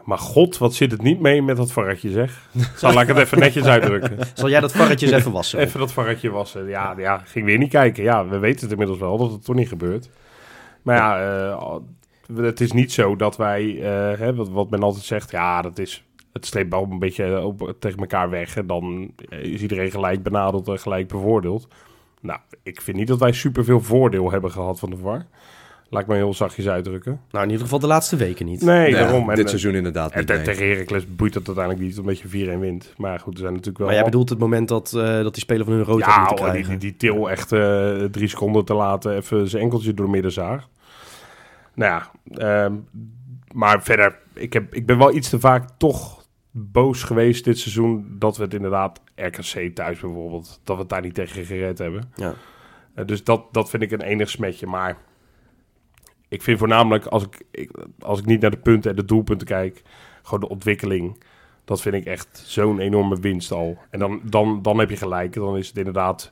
Maar god, wat zit het niet mee met dat varretje, zeg. Zal ik het even netjes uitdrukken. Zal jij dat varretjes even wassen? Even dat varretje wassen. Ja, ja, ging weer niet kijken. Ja, we weten het inmiddels wel dat het toch niet gebeurt. Maar ja, eh, het is niet zo dat wij, eh, hè, wat, wat men altijd zegt, ja, dat is, het streept wel een beetje op, tegen elkaar weg. En dan is iedereen gelijk benadeld en gelijk bevoordeeld. Nou, ik vind niet dat wij superveel voordeel hebben gehad van de VAR. Laat ik maar heel zachtjes uitdrukken. Nou, in ieder geval de laatste weken niet. Nee, Ja, daarom. En, dit eh, seizoen inderdaad en niet. nee. tegen Heracles boeit dat uiteindelijk niet, omdat je 4-1 wint. Maar goed, er zijn natuurlijk wel... Maar jij bedoelt het moment dat, eh, dat die speler van hun rood had ja, moeten hoor, die, krijgen. die, die Til echt eh, drie seconden te laten even zijn enkeltje door midden zaag. Nou ja, ehm, maar verder, ik, heb, ik ben wel iets te vaak toch boos geweest dit seizoen dat we het inderdaad RKC thuis bijvoorbeeld, dat we het daar niet tegen gered hebben. Ja. Eh, dus dat, dat vind ik een enig smetje. Maar ik vind voornamelijk, als ik, ik, als ik niet naar de punten en de doelpunten kijk, gewoon de ontwikkeling. Dat vind ik echt zo'n enorme winst al. En dan, dan, dan heb je gelijk. Dan is het inderdaad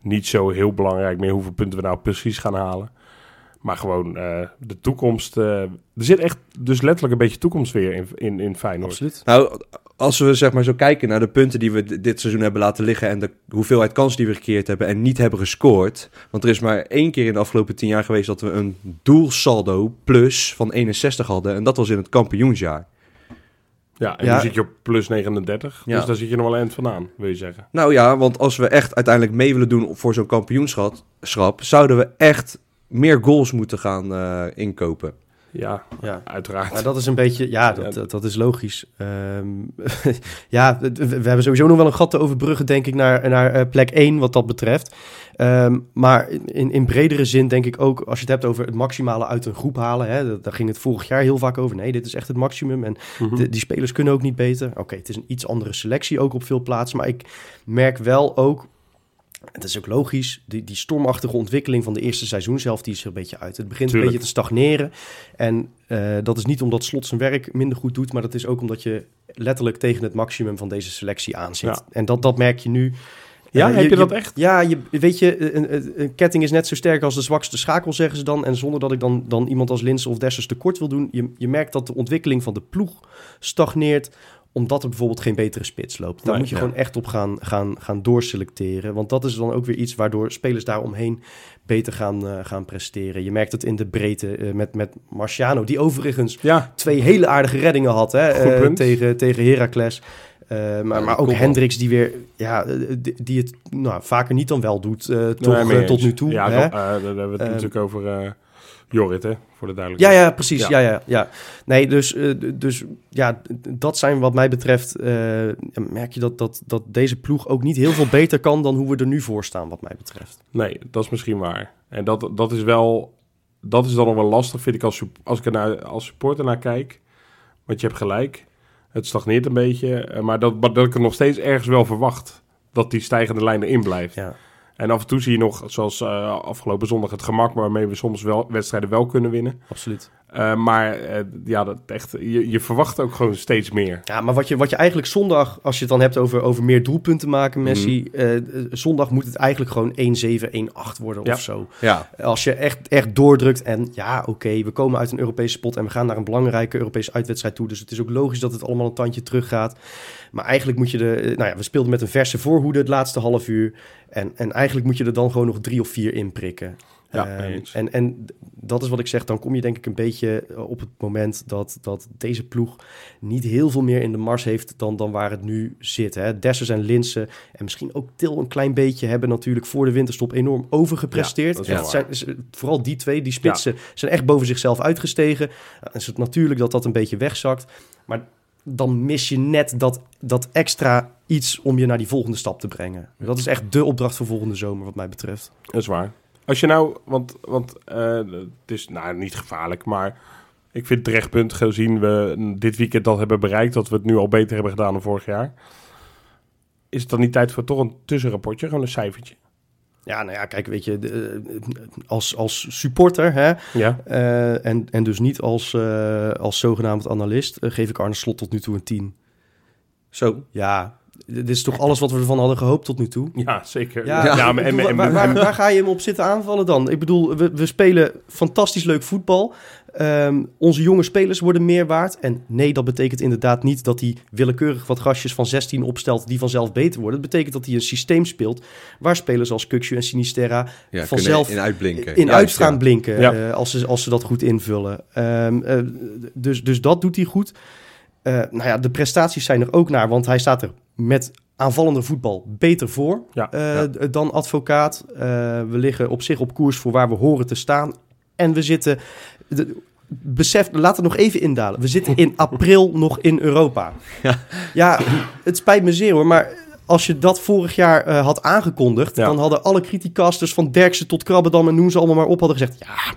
niet zo heel belangrijk meer hoeveel punten we nou precies gaan halen. Maar gewoon eh, de toekomst. eh, er zit echt dus letterlijk een beetje toekomst weer in, in, in Feyenoord. Absoluut. Nou, als we zeg maar zo kijken naar de punten die we dit seizoen hebben laten liggen en de hoeveelheid kansen die we gecreëerd hebben en niet hebben gescoord. Want er is maar één keer in de afgelopen tien jaar geweest dat we een doelsaldo plus van 61 hadden en dat was in het kampioensjaar. Ja, en Ja. nu zit je op plus 39. Ja. Dus daar zit je nog wel eind vandaan, wil je zeggen. Nou ja, want als we echt uiteindelijk mee willen doen voor zo'n kampioenschap, schap, zouden we echt meer goals moeten gaan eh, inkopen. Ja, Ja. uiteraard. Maar dat is een beetje, ja, dat, Ja. dat, dat is logisch. Ehm, ja, we, we hebben sowieso nog wel een gat te overbruggen, denk ik, naar, naar eh, plek 1 wat dat betreft. Ehm, maar in, in bredere zin denk ik ook, als je het hebt over het maximale uit een groep halen, hè, dat- daar ging het vorig jaar heel vaak over. Nee, dit is echt het maximum en Mhm. de- die spelers kunnen ook niet beter. Oké, het is een iets andere selectie ook op veel plaatsen, maar ik merk wel ook, het is ook logisch, die, die stormachtige ontwikkeling van de eerste seizoenshelft, die is er een beetje uit. Het begint Tuurlijk. een beetje te stagneren. En eh, dat is niet omdat Slot zijn werk minder goed doet, maar dat is ook omdat je letterlijk tegen het maximum van deze selectie aanzit. Ja. En dat, dat merk je nu. Ja, Eh, heb je dat echt? Ja, je, weet je, een, een, een ketting is net zo sterk als de zwakste schakel, zeggen ze dan. En zonder dat ik dan, dan iemand als Linsen of Dessers tekort wil doen. Je, je merkt dat de ontwikkeling van de ploeg stagneert omdat er bijvoorbeeld geen betere spits loopt. Daar Nee, moet je ja. gewoon echt op gaan, gaan, gaan doorselecteren. Want dat is dan ook weer iets waardoor spelers daaromheen beter gaan, eh, gaan presteren. Je merkt het in de breedte eh, met, met Marciano, die overigens Ja, twee hele aardige reddingen had hè, eh, tegen, tegen Heracles. Maar, maar ook kopbal. Hendricks die weer, ja, die, die het nou, vaker niet dan wel doet, toch Nee, tot eens. nu toe. Ja, hè? daar hebben we het Ehm, natuurlijk over Jorrit, hè, voor de Ja, duidelijkheid. ja, precies. Ja. Ja. Ja, ja, Nee, dus, eh, dus ja, dat zijn wat mij betreft, eh, merk je dat, dat, dat deze ploeg ook niet heel veel beter kan dan hoe we er nu voor staan, wat mij betreft. Nee, dat is misschien waar. En dat, dat is wel, dat is dan nog wel lastig, vind ik, als, als ik er naar, als supporter naar kijk. Want je hebt gelijk, het stagneert een beetje, eh, maar dat, maar dat ik het nog steeds ergens wel verwacht. Dat die stijgende lijn erin blijft. Ja. En af en toe zie je nog, zoals eh, afgelopen zondag, het gemak waarmee we soms wel wedstrijden wel kunnen winnen. Absoluut. Eh, maar eh, ja, dat echt, je, je verwacht ook gewoon steeds meer. Ja, maar wat je, wat je eigenlijk zondag, als je het dan hebt over, over meer doelpunten maken, Messi, eh, zondag moet het eigenlijk gewoon 1-7, 1-8 worden Ja. of zo. Ja, Als je echt, echt doordrukt en ja, oké, we komen uit een Europese spot en we gaan naar een belangrijke Europese uitwedstrijd toe. Dus het is ook logisch dat het allemaal een tandje terug gaat. Maar eigenlijk moet je de, nou ja, we speelden met een verse voorhoede het laatste half uur. En, en eigenlijk moet je er dan gewoon nog drie of vier in prikken. Ja, Ehm, en, en dat is wat ik zeg, dan kom je denk ik een beetje eh, op het moment dat, dat deze ploeg niet heel veel meer in de mars heeft dan, dan waar het nu zit. Hè. Dessers en Linsen en misschien ook Til een klein beetje hebben natuurlijk voor de winterstop enorm overgepresteerd. Ja, zijn, vooral die twee, die spitsen, zijn echt boven zichzelf uitgestegen. Dan is het natuurlijk dat dat een beetje wegzakt. Maar dan mis je net dat, dat extra iets om je naar die volgende stap te brengen. Dat is echt de opdracht voor volgende zomer wat mij betreft. Dat is waar. Als je nou, want, want eh, het is nou niet gevaarlijk, maar ik vind het terechtpunt gezien we dit weekend dat hebben bereikt, dat we het nu al beter hebben gedaan dan vorig jaar. Is het dan niet tijd voor toch een tussenrapportje, gewoon een cijfertje? Ja, nou ja, kijk, weet je, de- eh, als, als supporter hè, Ja, eh, en, en dus niet als, als zogenaamd analist, geef ik Arne Slot tot nu toe een 10. zo. Ja, Dit is toch alles wat we ervan hadden gehoopt tot nu toe? Ja, zeker. Ja, Ja, ik maar- en, en- waar, en- waar, waar ga je hem op zitten aanvallen dan? Ik bedoel, we, we spelen fantastisch leuk voetbal. Ehm, onze jonge spelers worden meer waard. En nee, dat betekent inderdaad niet dat hij willekeurig wat gastjes van 16 opstelt die vanzelf beter worden. Dat betekent dat hij een systeem speelt waar spelers als Kukshu en Sinisterra Ja, vanzelf in uitblinken. in uit gaan blinken Ja. eh, als, ze, als ze dat goed invullen. Ehm, eh, dus, dus dat doet hij goed. Eh, nou ja, de prestaties zijn er ook naar, want hij staat er met aanvallende voetbal beter voor Ja, eh, ja. dan advocaat. Eh, we liggen op zich op koers voor waar we horen te staan. En we zitten... De, besef, laat het nog even indalen. We zitten in april nog in Europa. Ja. ja, het spijt me zeer hoor, maar als je dat vorig jaar had aangekondigd, Ja. dan hadden alle criticasters van Derksen tot Krabbedam en noem ze allemaal maar op, hadden gezegd, ja,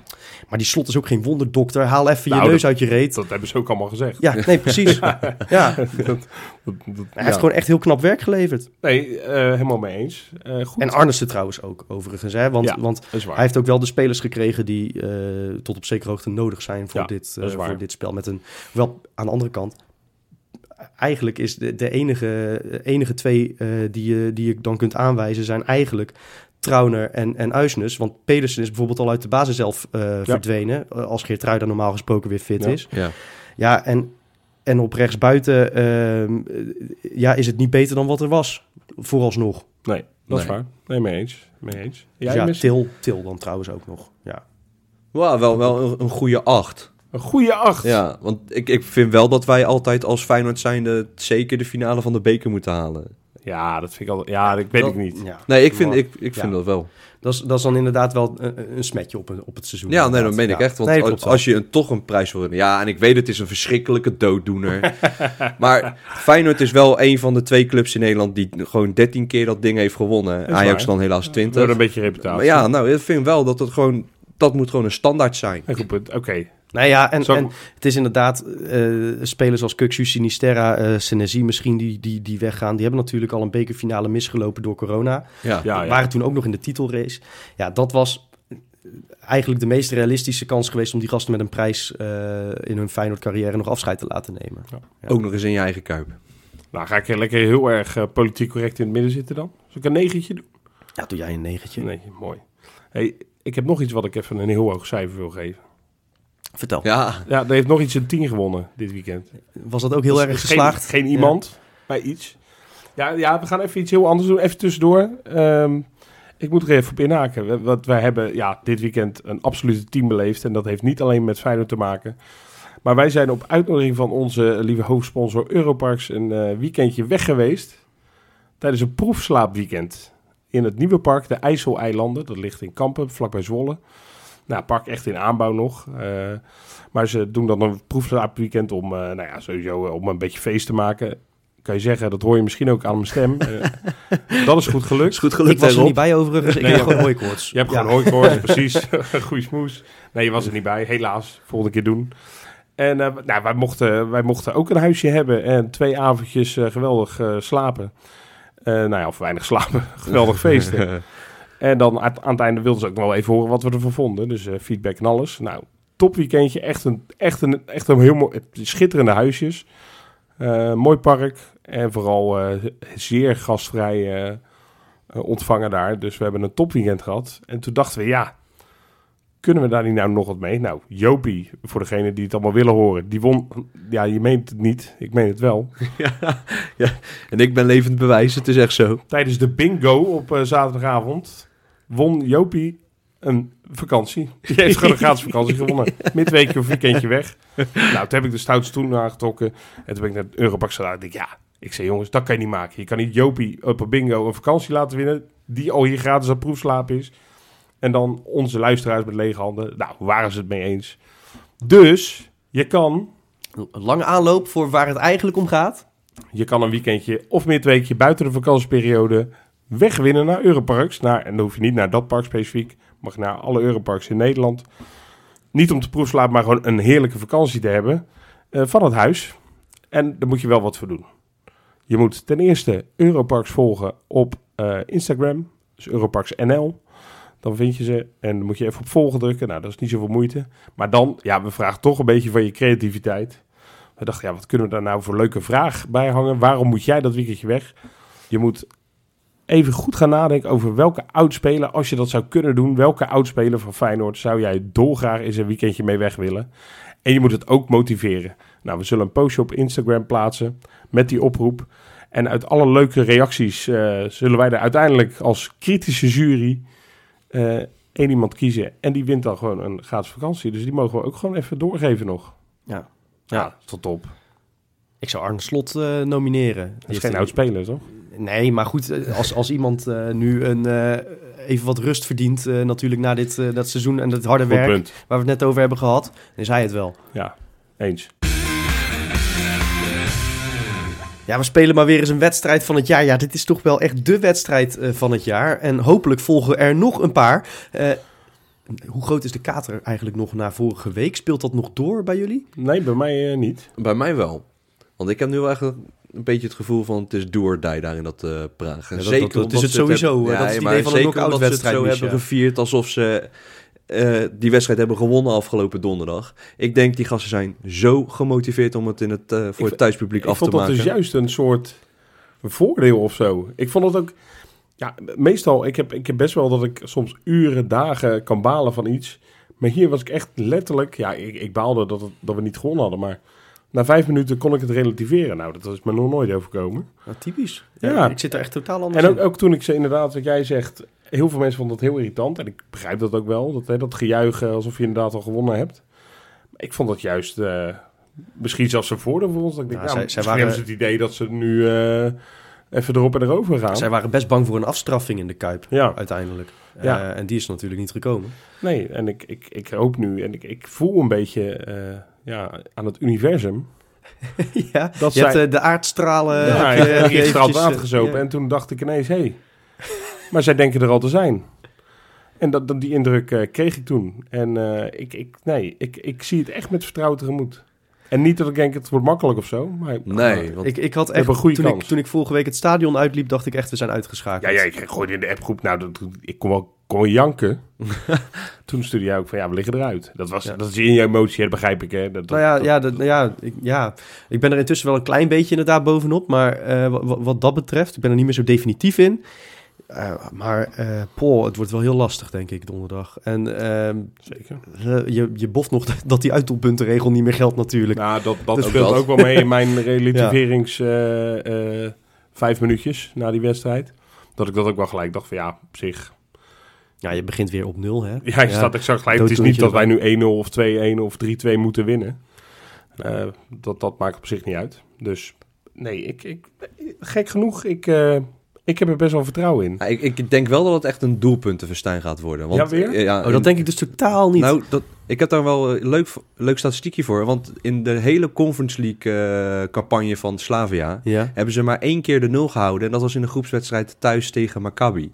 maar die slot is ook geen wonderdokter, haal even je Nou, neus dat- uit je reet. Dat hebben ze ook allemaal gezegd. Ja, nee, precies. ja. Hij Dat- dat- dat- heeft gewoon echt heel knap werk geleverd. Nee, eh, helemaal mee eens. Eh, goed. En Arnissen trouwens ook, overigens. Hè? Want, Ja. want hij heeft ook wel de spelers gekregen die eh, tot op zekere hoogte nodig zijn voor, dit, voor dit spel. Met een, wel aan de andere kant, eigenlijk is de, de enige, enige twee die, je, die je dan kunt aanwijzen zijn eigenlijk Trauner en, en Uisnes. Want Pedersen is bijvoorbeeld al uit de basis zelf eh, verdwenen. eh, als Geertruida normaal gesproken weer fit Ja. is. Ja. Ja, en, en op rechtsbuiten ehm, eh, ja, is het niet beter dan wat er was. Vooralsnog. Nee, dat is Nee. waar. Nee, mee eens. Mee eens. Jij ja, mist Til, Til dan trouwens ook nog. Ja. Wauw, wel, wel een, een goede acht. een goede acht. Ja, want ik, ik vind wel dat wij altijd als Feyenoord zijnde zeker de finale van de beker moeten halen. Ja, dat vind ik al. Ja, dat weet Dat- ik niet. Ja. Nee, ik vind, Maar- ik, ik vind Ja. dat wel. Dat is, dat is dan inderdaad wel een, een smetje op, een- op het seizoen. Ja, nee, dat meen ik echt. Want Nee, als, je een, toch een prijs wil winnen... Ja, en ik weet het is een verschrikkelijke dooddoener. maar Feyenoord is wel een van de twee clubs in Nederland... die gewoon 13 keer dat ding heeft gewonnen. is Ajax waar. dan helaas Door 20. een beetje reputatie. Maar ja, nou, ik vind wel dat het gewoon... Dat moet gewoon een standaard zijn. Een goed punt. Oké. Nou ja, en, het is inderdaad eh, spelers als Kukshu, Sinisterra, eh Senesi misschien die, die, die weggaan. Die hebben natuurlijk al een bekerfinale misgelopen door corona. Ja, Ja, ja. Waren toen ook nog in de titelrace. Ja, dat was eigenlijk de meest realistische kans geweest om die gasten met een prijs eh, in hun Feyenoord carrière nog afscheid te laten nemen. Ja. Ook nog eens in je eigen kuip. Nou, ga ik er lekker heel erg politiek correct in het midden zitten dan? Zal ik een negentje doen? Ja, doe jij een negentje. Nee, mooi. Hey, ik heb nog iets wat ik even een heel hoog cijfer wil geven. Vertel. Ja, Ja, er heeft nog iets een 10 gewonnen dit weekend. Was dat ook heel Dus erg geslaagd? Geen, geen iemand, maar iets. Ja, ja, we gaan even iets heel anders doen. Even tussendoor. Ehm, ik moet er even op inhaken. We- Want wij hebben ja, dit weekend een absolute team beleefd. En dat heeft niet alleen met Feyenoord te maken. Maar wij zijn op uitnodiging van onze lieve hoofdsponsor Europarks een eh, weekendje weg geweest. Tijdens een proefslaapweekend. In het nieuwe park, de IJsseleilanden. Dat ligt in Kampen, vlakbij Zwolle. Nou, park echt in aanbouw nog. Eh, maar ze doen dan een proefslaapweekend om, eh, nou ja, sowieso eh, om een beetje feest te maken. Kan je zeggen, dat hoor je misschien ook aan mijn stem. Dat is goed gelukt. is goed Ik gelukt, was er niet bij overigens. Ik Nee, heb gewoon hooikoorts. Je hebt Ja. gewoon hooikoorts, precies. Goeie smoes. Nee, je was er niet bij. Helaas. Volgende keer doen. En eh, nou, wij, mochten, wij mochten ook een huisje hebben. En twee avondjes eh, geweldig eh, slapen. Eh, nou ja, of weinig slapen. geweldig feesten. En dan aan, het einde wilden ze ook nog wel even horen wat we ervan vonden. Dus eh, feedback en alles. Nou, top weekendje. Echt een, echt een, echt een heel mooi, schitterende huisjes. Eh, mooi park. En vooral eh, zeer gastvrij ontvangen daar. Dus we hebben een topweekend gehad. En toen dachten we, ja, kunnen we daar niet nou nog wat mee? Nou, Jopie, voor degene die het allemaal willen horen, die won. Ja, je meent het niet. Ik meen het wel. En ik ben levend bewijs, het is echt zo. Tijdens de bingo op zaterdagavond won Jopie een vakantie. Die heeft gewoon een gratis vakantie gewonnen. Midweekje of weekendje weg. Nou, toen heb ik de stoute stoel aangetrokken. En toen ben ik naar het Europark gedaan. Ik ja, ik zei jongens, dat kan je niet maken. Je kan niet Jopie op een bingo een vakantie laten winnen. Die al hier gratis aan proefslaap is. En dan onze luisteraars met lege handen. Nou, waren ze het mee eens. Dus, je kan Een lange aanloop voor waar het eigenlijk om gaat. Je kan een weekendje of midweekje buiten de vakantieperiode wegwinnen naar Europarks. Naar, en dan hoef je niet naar dat park specifiek. Je naar alle Europarks in Nederland. Niet om te proefslapen, maar gewoon een heerlijke vakantie te hebben eh, van het huis. En daar moet je wel wat voor doen. Je moet ten eerste Europarks volgen op eh, Instagram. Dus Europarks NL. Dan vind je ze en dan moet je even op volgen drukken. Nou, dat is niet zoveel moeite. Maar dan, ja, we vragen toch een beetje van je creativiteit. We dachten, ja, wat kunnen we daar nou voor leuke vraag bij hangen? Waarom moet jij dat weekendje weg? Je moet even goed gaan nadenken over welke oudspeler, als je dat zou kunnen doen, welke oudspeler van Feyenoord zou jij dolgraag eens een weekendje mee weg willen? En je moet het ook motiveren. Nou, we zullen een postje op Instagram plaatsen met die oproep. En uit alle leuke reacties eh, zullen wij er uiteindelijk als kritische jury eh, één iemand kiezen. En die wint dan gewoon een gratis vakantie. Dus die mogen we ook gewoon even doorgeven nog. Ja. Ja, tot op. Ik zou Arne Slot eh, nomineren. Dat is geen oud speler, toch? Nee, maar goed, eh, als, als iemand eh, nu een, eh, even wat rust verdient, eh, natuurlijk na dit dat seizoen en het harde Goed werk punt. waar we het net over hebben gehad, dan is hij het wel. Ja, eens. Ja, we spelen maar weer eens een wedstrijd van het jaar. Ja, dit is toch wel echt de wedstrijd van het jaar. En hopelijk volgen er nog een paar. Eh, hoe groot is de kater eigenlijk nog na vorige week? Speelt dat nog door bij jullie? Nee, bij mij eh, niet. Bij mij wel. Want ik heb nu wel echt een beetje het gevoel van het is do or die daar in dat eh Praag. zeker dat- is het hebben- sowieso. Dat is het idee van een knock-out ze het zo hebben gevierd alsof ze eh, die wedstrijd hebben gewonnen afgelopen donderdag. Ik denk die gasten zijn zo gemotiveerd om het in het, eh, voor Ik- het thuispubliek Ik af te vond dat maken. dus juist een soort voordeel of zo. Ik vond het ook... Ja, meestal, ik heb, ik heb best wel dat ik soms uren, dagen kan balen van iets. Maar hier was ik echt letterlijk... Ja, ik, ik baalde dat, het, dat we niet gewonnen hadden, maar... Na vijf minuten kon ik het relativeren. Nou, dat is me nog nooit overkomen. Nou, typisch. Ja. Ja. Ik zit er echt totaal anders En ook, in. ook toen ik ze inderdaad, wat jij zegt... Heel veel mensen vonden dat heel irritant. En ik begrijp dat ook wel. Dat, hè, dat gejuichen alsof je inderdaad al gewonnen hebt. Maar ik vond dat juist... eh, misschien zelfs een voordeel voor ons. Dat ik Nou, zij- zij misschien waren- hebben ze het idee dat ze nu eh, even erop en erover gaan. Zij waren best bang voor een afstraffing in de Kuip, Ja, uiteindelijk. Ja. Eh, en die is natuurlijk niet gekomen. nee, en ik, ik, ik hoop nu... En ik, ik voel een beetje ja, aan het universum... ja, Dat je zij- hebt eh, de aardstralen... ja, ik heb heb eventjes, water eh, gezopen. ja. En toen dacht ik ineens, hé... Hey, maar zij denken er al te zijn. En dat, dat, die indruk eh, kreeg ik toen. En eh, ik, ik, nee, ik, ik zie het echt met vertrouwen tegemoet. En niet dat ik denk, het wordt makkelijk of zo. Maar, Nee, want Ik, ik had echt, een goede toen, ik, toen ik vorige week het stadion uitliep, dacht ik echt, we zijn uitgeschakeld. Ja, ja, ik gooide in de appgroep. Nou, dat, ik kon wel, kon janken. Toen stuurde jij ook van, ja, we liggen eruit. Dat, was, Ja. dat is in je emotie, dat begrijp ik. Hè. Dat, Nou ja, dat- ja, dat, ja, ik, ja, ik ben er intussen wel een klein beetje inderdaad bovenop. Maar eh, wa- wa- wat, dat betreft, ik ben er niet meer zo definitief in. Eh, maar poh, het wordt wel heel lastig, denk ik, donderdag. En ehm, Zeker. je, je boft nog dat die uitdoelpuntenregel niet meer geldt natuurlijk. Nou, dat, dat Dus speelt ook wel mee in mijn relativerings vijf minuutjes na die wedstrijd. Dat ik dat ook wel gelijk dacht van, ja, op zich... Ja, je begint weer op nul, hè? Ja, je staat exact gelijk. Het is niet dat wij nu 1-0 of 2-1 of 3-2 moeten winnen. Eh, dat, dat maakt op zich niet uit. Dus nee, ik, ik, gek genoeg, ik, eh, ik heb er best wel vertrouwen in. Ja, ik, ik denk wel dat het echt een doelpuntenverstijn gaat worden. Want, Ja, weer? eh, Ja, Oh, dat denk ik dus totaal niet. Nou, dat, ik heb daar wel een leuk, leuk statistiekje voor. Want in de hele Conference League eh, campagne van Slavia... ja. hebben ze maar één keer de nul gehouden. En dat was in de groepswedstrijd thuis tegen Maccabi.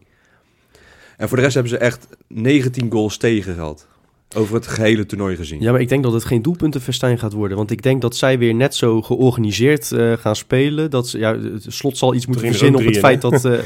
En voor de rest hebben ze echt 19 goals tegen gehad. Over het gehele toernooi gezien. ja, maar ik denk dat het geen doelpuntenfestijn gaat worden. Want ik denk dat zij weer net zo georganiseerd eh, gaan spelen. Dat ze, ja, het slot zal iets moeten er verzinnen op het feit dat... eh,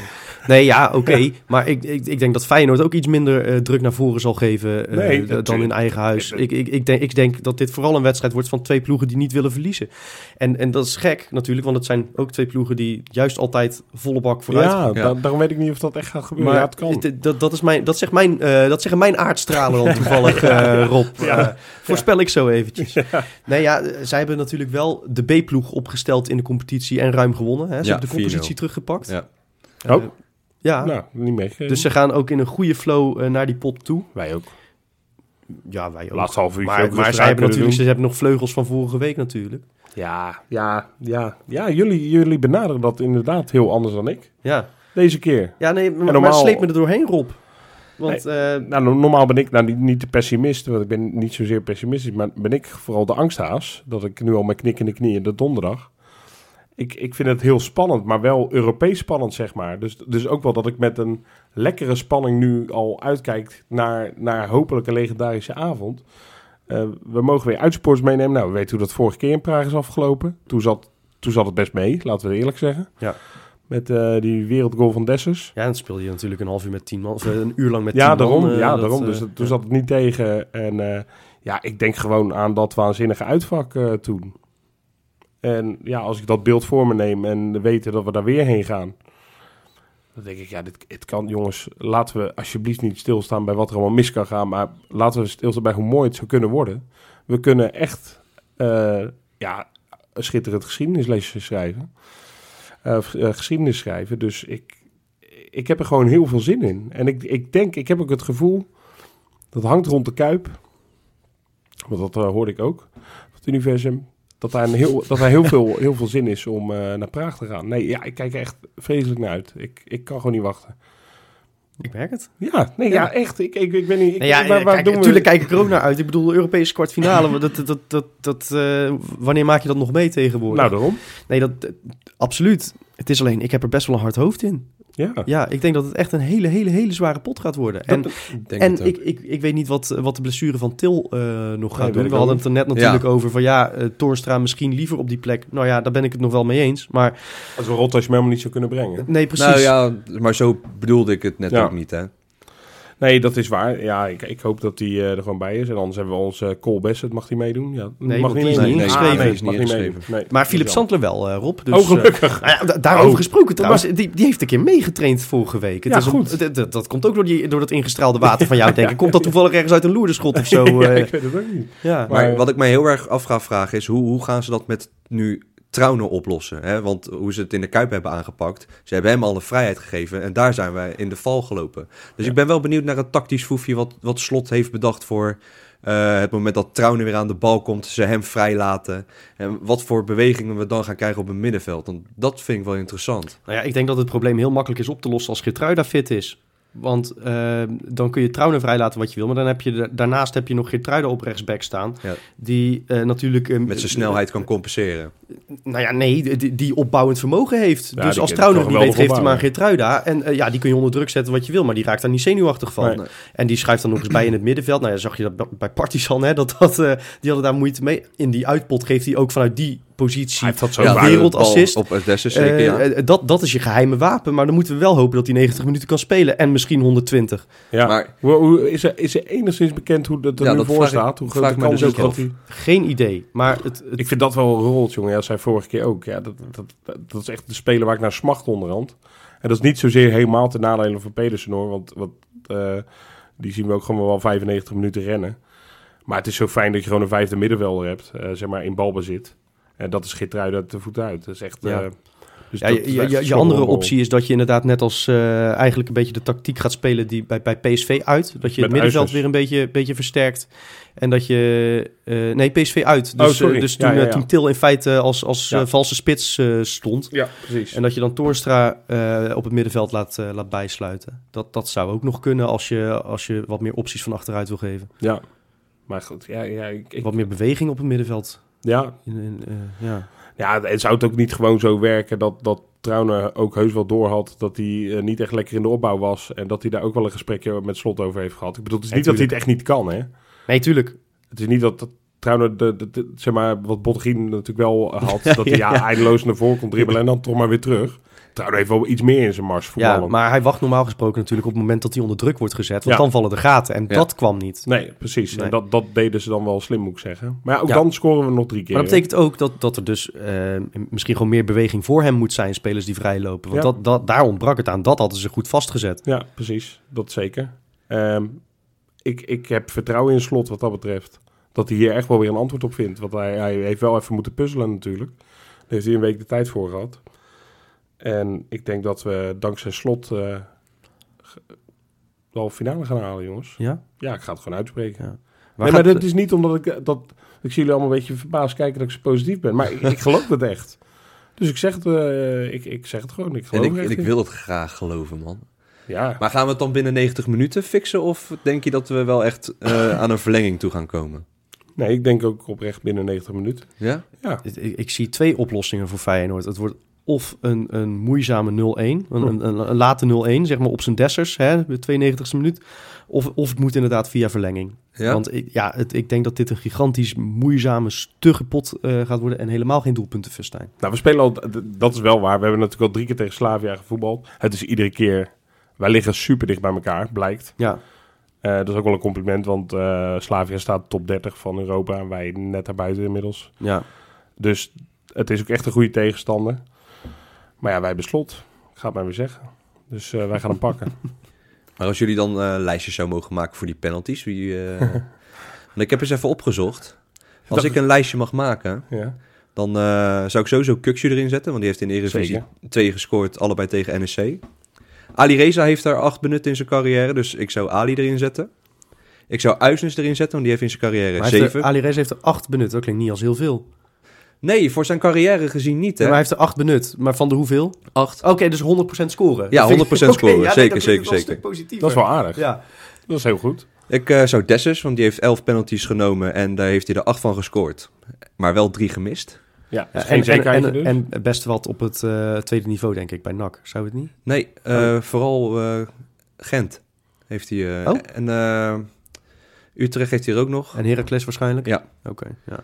nee, ja, oké. Maar ik, ik, ik denk dat Feyenoord ook iets minder eh, druk naar voren zal geven Nee, d- dat- dan in eigen huis. Ik, ik, ik, denk, ik denk dat dit vooral een wedstrijd wordt van twee ploegen die niet willen verliezen. En, en dat is gek natuurlijk, want het zijn ook twee ploegen die juist altijd volle bak vooruit Ja, gaan. daarom weet ik niet of dat echt gaat gebeuren. Maar ja, het kan. dat, dat, is mijn, dat, zegt mijn, eh, dat zeggen mijn aardstralen dan toevallig, eh, Rob. Ja. Eh, voorspel ik zo eventjes. Nee, ja, zij hebben natuurlijk wel de B-ploeg opgesteld in de competitie en ruim gewonnen. Hè? Ze Ja, hebben de 4-0. compositie teruggepakt. Ja. Eh, Oh. ja, Nou, niet meegegeven. dus ze gaan ook in een goede flow naar die pot toe. Wij ook. Ja, wij ook. Laatste half uurtje maar ook maar zij hebben natuurlijk ze hebben nog vleugels van vorige week natuurlijk. Ja, ja, ja. Ja, jullie, jullie benaderen dat inderdaad heel anders dan ik. Ja, Deze keer. ja nee, maar, normaal- maar sleep me er doorheen, Rob. Want eh, Nou, no- normaal ben ik nou niet, niet de pessimist, want ik ben niet zozeer pessimistisch, maar ben ik vooral de angsthaas. Dat ik nu al met knikkende knieën de donderdag. Ik, ik vind het heel spannend, maar wel Europees spannend, zeg maar. Dus, dus ook wel dat ik met een lekkere spanning nu al uitkijk naar, naar hopelijk een legendarische avond. Eh, we mogen weer uitsports meenemen. Nou, we weten hoe dat vorige keer in Praag is afgelopen. Toen zat, toen zat het best mee, laten we eerlijk zeggen. Ja. Met eh, die wereldgoal van Dessers. ja, dan speel je natuurlijk een half uur met tien man, of eh, een uur lang met Ja, tien daarom. man. eh, ja, dat, daarom. Dus toen ja. zat het niet tegen. En ja, ik denk gewoon aan dat waanzinnige uitvak toen. En ja, als ik dat beeld voor me neem en weten dat we daar weer heen gaan. Dan denk ik, ja, dit, het kan, jongens, laten we alsjeblieft niet stilstaan bij wat er allemaal mis kan gaan. Maar laten we stilstaan bij hoe mooi het zou kunnen worden. We kunnen echt, eh, ja, een schitterend geschiedenislezen schrijven. Eh, eh, geschiedenis schrijven. Dus ik, ik heb er gewoon heel veel zin in. En ik, ik denk, ik heb ook het gevoel, dat hangt rond de Kuip. Want dat eh, hoorde ik ook, het universum. Dat daar, een heel, dat daar heel, veel, heel veel zin is om naar Praag te gaan. Nee, ja, ik kijk er echt vreselijk naar uit. Ik, ik kan gewoon niet wachten. Ik merk het. Ja, nee, ja, echt. Ik, ik, ik ben niet... Ik, ja, waar- waar kijk, doen we- natuurlijk kijk ik er ook naar uit. Ik bedoel, de Europese kwartfinale, dat, dat, dat, dat, eh, wanneer maak je dat nog mee tegenwoordig? Nou, daarom. nee, dat, absoluut. Het is alleen, ik heb er best wel een hard hoofd in. Ja. Ja, ik denk dat het echt een hele, hele, hele zware pot gaat worden. En, Dat- Ik denk en het ook. ik, ik, ik weet niet wat, wat de blessure van Til eh, nog gaat doen. We hadden niet. het er net natuurlijk over van ja, eh Toornstra misschien liever op die plek. Nou ja, daar ben ik het nog wel mee eens. Maar Als we Rotterdam helemaal niet zou kunnen brengen. nee, precies. Nou ja, maar zo bedoelde ik het net Ja. ook niet, hè? Nee, dat is waar. Ja, ik, ik hoop dat hij er gewoon bij is. En anders hebben we onze Cole Bassett. Mag hij meedoen? Ja, Nee, mag want die is niet Ah, ingeschreven. nee, is niet mag niet ingeschreven. Maar Philip. Sandler wel, eh, Rob. Dus, oh, eh, gelukkig. Nou ja, da- daarover Oh, gesproken trouwens. was- Die, die heeft een keer meegetraind vorige week. Het Ja, is een- goed. dat- dat, dat komt ook door, die, door dat ingestraalde water van jou, denk ik. Komt dat toevallig ergens uit een loerderschot of zo? ja, eh, ik weet het ook niet. ja. Maar Maar- wat ik mij heel erg af ga vragen is, hoe, hoe gaan ze dat met nu Trauner oplossen? Hè? Want hoe ze het in de Kuip hebben aangepakt, ze hebben hem al de vrijheid gegeven en daar zijn wij in de val gelopen. Dus Ja. ik ben wel benieuwd naar het tactisch foefje wat, wat Slot heeft bedacht voor eh, het moment dat Trauner weer aan de bal komt, ze hem vrijlaten. En wat voor bewegingen we dan gaan krijgen op het middenveld. Want dat vind ik wel interessant. Nou ja, ik denk dat het probleem heel makkelijk is op te lossen als Geertruida fit is. Want eh, dan kun je Trouwen vrijlaten wat je wil. Maar dan heb je de- daarnaast heb je nog Geertruida op rechtsback staan. Ja. Die eh, natuurlijk... eh, Met zijn snelheid kan compenseren. Nou ja, nee, die, die opbouwend vermogen heeft. Ja, dus als Trouwen niet weet, geeft hij maar opbouwen. Geertruida. En eh, ja, die kun je onder druk zetten wat je wil. Maar die raakt daar niet zenuwachtig van. Nee. En die schuift dan nog eens bij in het middenveld. Nou ja, zag je dat bij- Partizan, hè. Dat, dat, eh, die hadden daar moeite mee. In die uitpot geeft hij ook vanuit die positie... Ja, wereldassist. Op Odessa zeker, ja. Eh, eh, dat, dat is je geheime wapen. Maar dan moeten we wel hopen dat hij 90 minuten kan spelen. En misschien 120. Ja. Maar- Hoe, hoe- is, er, is er enigszins bekend hoe dat er Ja, nu dat voor vraag staat? Hoe groot de kans dus is dat hij... Geen idee. Maar het, het- Ik vind dat wel een rol, jongen. Ja, dat zei vorige keer ook. Ja, dat, dat, dat, dat is echt de speler waar ik naar smacht onderhand. En dat is niet zozeer helemaal ten nadele van Pedersen hoor. Want, want eh, die zien we ook gewoon wel 95 minuten rennen. Maar het is zo fijn dat je gewoon een vijfde middenvelder hebt. eh, zeg maar in balbezit. En dat is Gitruid uit de voet uit. Dat is echt... Ja. eh, dus ja, je, je, andere optie is dat je inderdaad net als eh, eigenlijk een beetje de tactiek gaat spelen die bij, bij PSV uit. Dat je het middenveld weer een beetje, beetje versterkt. En dat je... eh, nee, PSV uit. Oh, Dus, sorry. eh, dus toen, ja, ja. toen Til in feite als, als valse spits stond. Ja, precies. En dat je dan Toornstra op het middenveld laat, laat bijsluiten. Dat, dat zou ook nog kunnen als je, als je wat meer opties van achteruit wil geven. Ja. Maar goed, ja, ja, ik, ik- Wat meer beweging op het middenveld. Ja, In, in, eh, ja. Ja, het zou het ook niet gewoon zo werken dat, dat Trauner ook heus wel door had dat hij eh, niet echt lekker in de opbouw was. En dat hij daar ook wel een gesprekje met Slot over heeft gehad. Ik bedoel, het is Nee, niet dat hij het echt niet kan, hè. Nee, tuurlijk. Het is niet dat, dat Trauner, de, de, de- zeg maar, wat Bottegien natuurlijk wel had, dat hij ja, Ja. eindeloos naar voren kon dribbelen en dan toch maar weer terug. Trauner heeft wel iets meer in zijn mars Ja, voetballen. maar hij wacht normaal gesproken natuurlijk op het moment dat hij onder druk wordt gezet. Want Ja. dan vallen de gaten. En Ja. dat kwam niet. Nee, precies. Nee. En dat, dat deden ze dan wel slim, moet ik zeggen. Maar ja, ook Ja. dan scoren we nog drie keer. Maar dat betekent ook dat, dat er dus eh, misschien gewoon meer beweging voor hem moet zijn. Spelers die vrijlopen. Want Ja. dat, dat, daar ontbrak het aan. Dat hadden ze goed vastgezet. Ja, precies. Dat zeker. Ehm, ik, ik heb vertrouwen in slot wat dat betreft. Dat hij hier echt wel weer een antwoord op vindt. Want hij, hij heeft wel even moeten puzzelen natuurlijk. Daar heeft hij een week de tijd voor gehad. En ik denk dat we dankzij slot eh ge- de halve finale gaan halen, jongens. Ja? Ja, ik ga het gewoon uitspreken. Ja. nee, maar dat is niet omdat ik... eh, Dat, ik zie jullie allemaal een beetje verbaasd kijken dat ik zo positief ben. Maar ik, ik geloof het echt. Dus ik zeg het, eh, ik, ik zeg het gewoon. Ik En geloof ik, echt ik in. wil het graag geloven, man. Ja, Maar gaan we het dan binnen 90 minuten fixen? Of denk je dat we wel echt eh, aan een verlenging toe gaan komen? nee, ik denk ook oprecht binnen 90 minuten. Ja? Ja, Ik, ik zie twee oplossingen voor Feyenoord. Het wordt of een, een moeizame 0-1, een, een, late 0-1, zeg maar op zijn dessers, hè, de 92e minuut. Of, of het moet inderdaad via verlenging. Ja? Want ik, ja, het, ik denk dat dit een gigantisch moeizame, stugge pot eh, gaat worden en helemaal geen doelpunten festijn. Nou, we spelen al, dat is wel waar. We hebben natuurlijk al drie keer tegen Slavia gevoetbald. Het is iedere keer, wij liggen super dicht bij elkaar, blijkt. Ja, Eh, dat is ook wel een compliment, want eh, Slavia staat top 30 van Europa en wij net daarbuiten inmiddels. ja. Dus het is ook echt een goede tegenstander. Maar ja, wij hebben slot. Ik ga het maar weer zeggen. Dus eh, wij gaan hem pakken. Maar als jullie dan eh lijstjes zou mogen maken voor die penalties, wie... eh, want ik heb eens even opgezocht. Als ik een lijstje mag maken, Ja. dan eh, zou ik sowieso Kuksje erin zetten, want die heeft in de Eredivisie Zeker. twee gescoord, allebei tegen NEC. Ali Reza heeft daar acht benut in zijn carrière, dus ik zou Ali erin zetten. Ik zou Uisnes erin zetten, want die heeft in zijn carrière Maar zeven. er- Ali Reza heeft er acht benut. Dat klinkt niet als heel veel. Nee, voor zijn carrière gezien niet, hè? Maar hij heeft er acht benut. Maar van de hoeveel? Acht. Oké, dus 100% scoren. Ja, Dat vind ik- 100% Oké, scoren. ja, Zeker, zeker, zeker. Dat is wel aardig. Ja. Dat is heel goed. Ik eh, zou Dessus, want die heeft elf penalties genomen en daar heeft hij er acht van gescoord. Maar wel drie gemist. Ja, is geen en, zekerheid en, dus. en, en best wat op het eh, tweede niveau, denk ik, bij NAC. Zou het niet? Nee, eh, vooral eh, Gent heeft hij. eh, Oh. En eh, Utrecht heeft hij er ook nog. En Heracles waarschijnlijk? Ja. Oké, ja.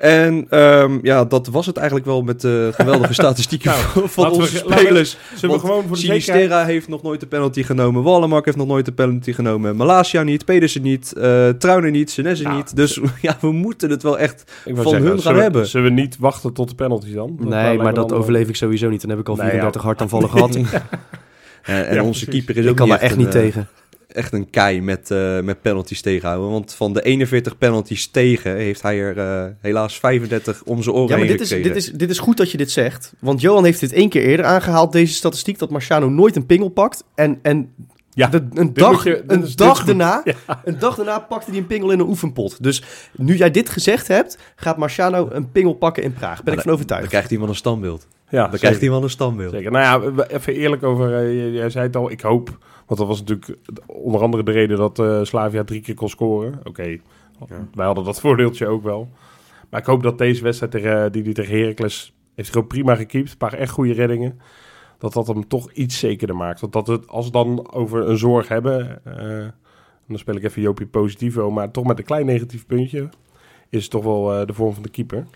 En ehm, ja, dat was het eigenlijk wel met de geweldige statistieken Nou, van, we- onze laten we- spelers. Zullen we want gewoon voor de zekerheid... Sinistera heeft nog nooit de penalty genomen. Wallenmark heeft nog nooit de penalty genomen. Malasia niet, Pedersen niet, eh Trauner niet, Senesi Nou, niet. Dus ja, we moeten het wel echt... Ik van hun gaan zullen hebben. Zullen we niet wachten tot de penalty dan? Dat nee, maar dat dan, overleef ik sowieso niet. Dan heb ik al Nee, 34 ja. hartaanvallen gehad. En, en Ja, onze precies. keeper is Ik ook kan niet daar echt een, niet eh, tegen. Echt een kei met, eh, met penalties tegenhouden. Want van de 41 penalties tegen heeft hij er eh, helaas 35 om zijn oren Ja, maar heen dit is, dit, is, dit is goed dat je dit zegt. Want Johan heeft dit één keer eerder aangehaald, deze statistiek, dat Marciano nooit een pingel pakt. En, en Ja, de- een, dag, je- een, dag daarna, een dag daarna pakte hij een pingel in een oefenpot. Dus nu jij dit gezegd hebt, gaat Marciano een pingel pakken in Praag. Ben ik van Dan overtuigd. krijgt hij wel een standbeeld. Ja, Dan krijgt hij wel een standbeeld. Zeker. Nou ja, even eerlijk over, eh, jij- jij zei het al, ik hoop, want dat was natuurlijk onder andere de reden dat eh, Slavia drie keer kon scoren. Oké, wij hadden dat voordeeltje ook wel. Maar ik hoop dat deze wedstrijd tegen, die hij tegen Heracles heeft gewoon prima gekiept. Een paar echt goede reddingen. Dat dat hem toch iets zekerder maakt. Want dat het, als we dan over een zorg hebben, eh, dan speel ik even Jopie positivo, maar toch met een klein negatief puntje, is het toch wel eh, de vorm van de keeper.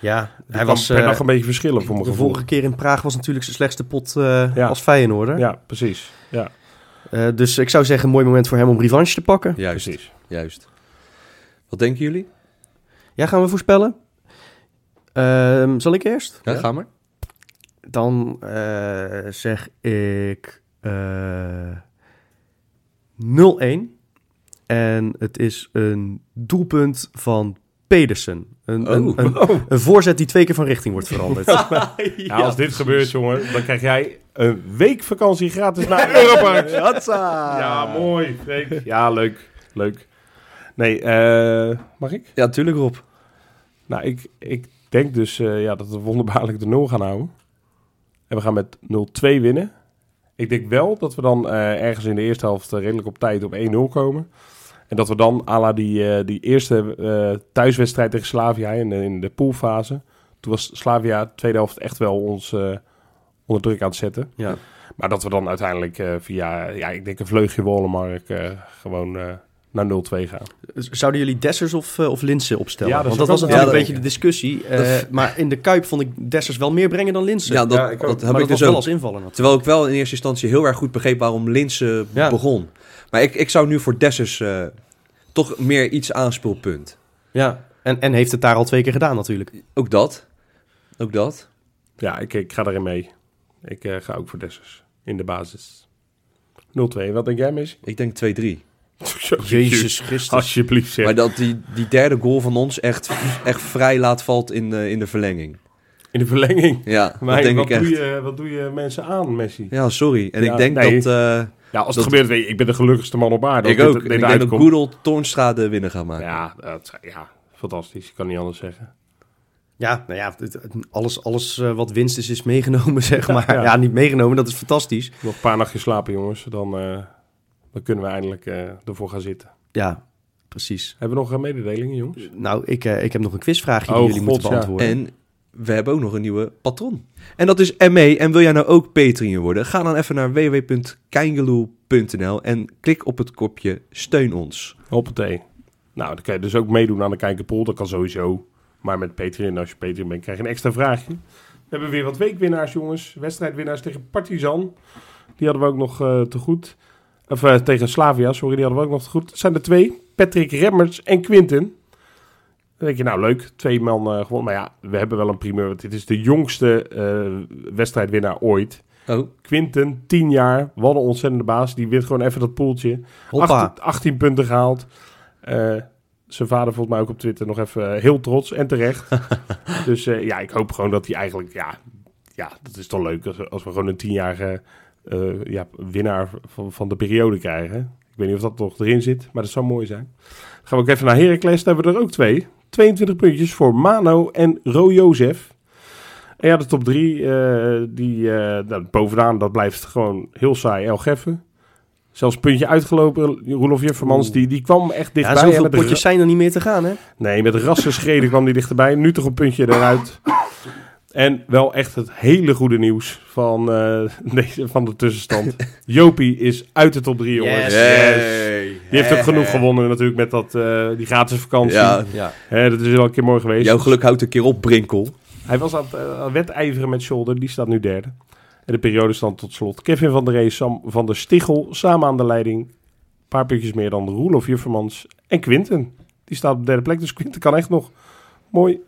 Ja, Hij hij was per eh, dag een beetje verschillen voor mijn de vorige keer in Praag was natuurlijk zijn slechtste pot eh, Ja. als Feyenoorder. Ja, precies. Ja, Eh, dus ik zou zeggen, een mooi moment voor hem om revanche te pakken. Juist, precies. juist. Wat denken jullie? Ja, gaan we voorspellen? Ehm, zal ik eerst? Ja, ga maar. Dan eh, zeg ik eh 0-1. En het is een doelpunt van Pedersen. Een, een, Oh. een, een voorzet die twee keer van richting wordt veranderd. Ja, als dit gebeurt, jongen, dan krijg jij een week vakantie gratis naar Europa. Ja, mooi. Freek. Ja, leuk. Leuk. Nee, eh, mag ik? Ja, tuurlijk Rob. Nou, ik, ik denk dus eh, ja, dat we wonderbaarlijk de 0 gaan houden. En we gaan met 0-2 winnen. Ik denk wel dat we dan eh, ergens in de eerste helft eh, redelijk op tijd op 1-0 komen. En dat we dan, à la die, eh, die eerste eh, thuiswedstrijd tegen Slavia in de, in de poolfase. Toen was Slavia tweede helft echt wel ons eh, onder druk aan het zetten. Ja. Maar dat we dan uiteindelijk eh, via, ja, ik denk een vleugje Wollemark eh gewoon eh, naar 0-2 gaan. Zouden jullie Dessers of, uh, of Linsen opstellen? Ja, dat Want dat was natuurlijk een beetje de discussie. Uh, maar in de Kuip vond ik Dessers wel meer brengen dan Linsen. Ja, dat, Ja, ik ook. dat heb maar ik dat dus wel ook. als invaller natuurlijk. Terwijl ik wel in eerste instantie heel erg goed begreep waarom Linse Ja. begon. Maar ik, ik zou nu voor Dessers eh, toch meer iets aanspeelpunt. Ja, en, en heeft het daar al twee keer gedaan natuurlijk. Ook dat. Ook dat. Ja, ik, ik ga erin mee. Ik eh, ga ook voor Dessers in de basis. 0-2. Wat denk jij, Messi? Ik denk 2-3. Jezus Christus. Alsjeblieft zeg. Maar dat die, die derde goal van ons echt, echt vrij laat valt in, de in de verlenging. In de verlenging. Ja, Maar dat denk wat, ik doe echt. je, wat doe je mensen aan, Messi? Ja, sorry. En Ja, ik denk nee. dat... eh, Ja, als het Dat- gebeurt, ik ben de gelukkigste man op aarde. ik ook. dit- En dit ik denk dat. Goedel Toornstra de winnaar gaat maken. Ja, dat, ja, fantastisch. Ik kan niet anders zeggen. Ja, nou ja, alles, alles eh, wat winst is, is meegenomen, zeg maar. Ja. Ja, niet meegenomen, dat is fantastisch. Nog een paar nachtjes slapen, jongens. Dan, eh, dan kunnen we eindelijk eh, ervoor gaan zitten. Ja, precies. Hebben we nog eh, mededelingen, jongens? Nou, ik, ik heb nog een quizvraagje die Oh, jullie God, moeten ja. beantwoorden. En we hebben ook nog een nieuwe patron. En dat is ME. En wil jij nou ook Patreon worden? Ga dan even naar www.keingeloel.nl en klik op het kopje Steun ons. Hoppatee. Nou, dan kan je dus ook meedoen aan de Kijkerpool. Dat kan sowieso. Maar met Patreon, als je Patreon bent, krijg je een extra vraagje. We hebben weer wat weekwinnaars, jongens. Wedstrijdwinnaars tegen Partizan. Die hadden we ook nog eh, te goed. Of eh, tegen Slavia, sorry, die hadden we ook nog te goed. Het zijn er twee. Patrick Remmers en Quinten. Dan denk je, nou leuk, twee man eh, gewonnen. Maar ja, we hebben wel een primeur. Want dit is de jongste wedstrijdwinnaar ooit. Oh, Quinten, 10 jaar, wat een ontzettende baas. Die wint gewoon even dat poeltje. Hoppa. 18, 18 punten gehaald. Zijn vader volgens mij ook op Twitter nog even eh, heel trots en terecht. dus eh, ja, ik hoop gewoon dat hij eigenlijk... Ja, ja dat is toch leuk als, als we gewoon een tienjarige eh ja, winnaar van, van de periode krijgen. Ik weet niet of dat nog erin zit, maar dat zou mooi zijn. Dan gaan we ook even naar Heracles. Daar hebben we er ook twee. 22 puntjes voor Mano en Ro Jozef. En ja, de top drie, die nou, bovenaan, dat blijft gewoon heel saai. El Geffen. Zelfs puntje uitgelopen. Roelof Juffermans, die, die kwam echt Ja, dichtbij. En zoveel met de potjes zijn er niet meer te gaan, hè? Nee, met rassenschreden kwam die dichterbij. Nu toch een puntje eruit. En wel echt het hele goede nieuws van, eh, deze, van de tussenstand. Jopie is uit de top 3, jongens. Yes. Yay. Die heeft ook genoeg gewonnen natuurlijk met dat, eh, die gratis vakantie. Ja, Ja. Hè, dat is wel een keer mooi geweest. jouw geluk houdt een keer op, Brinkel. Hij was aan het, eh, aan het wedijveren met Shoulder. Die staat nu derde. En de periode stand tot slot. Kevin van der Ree, Sam van der Stichel samen aan de leiding. Een paar puntjes meer dan Roelof Juffermans en Quinten. Die staat op de derde plek. Dus Quinten kan echt nog mooi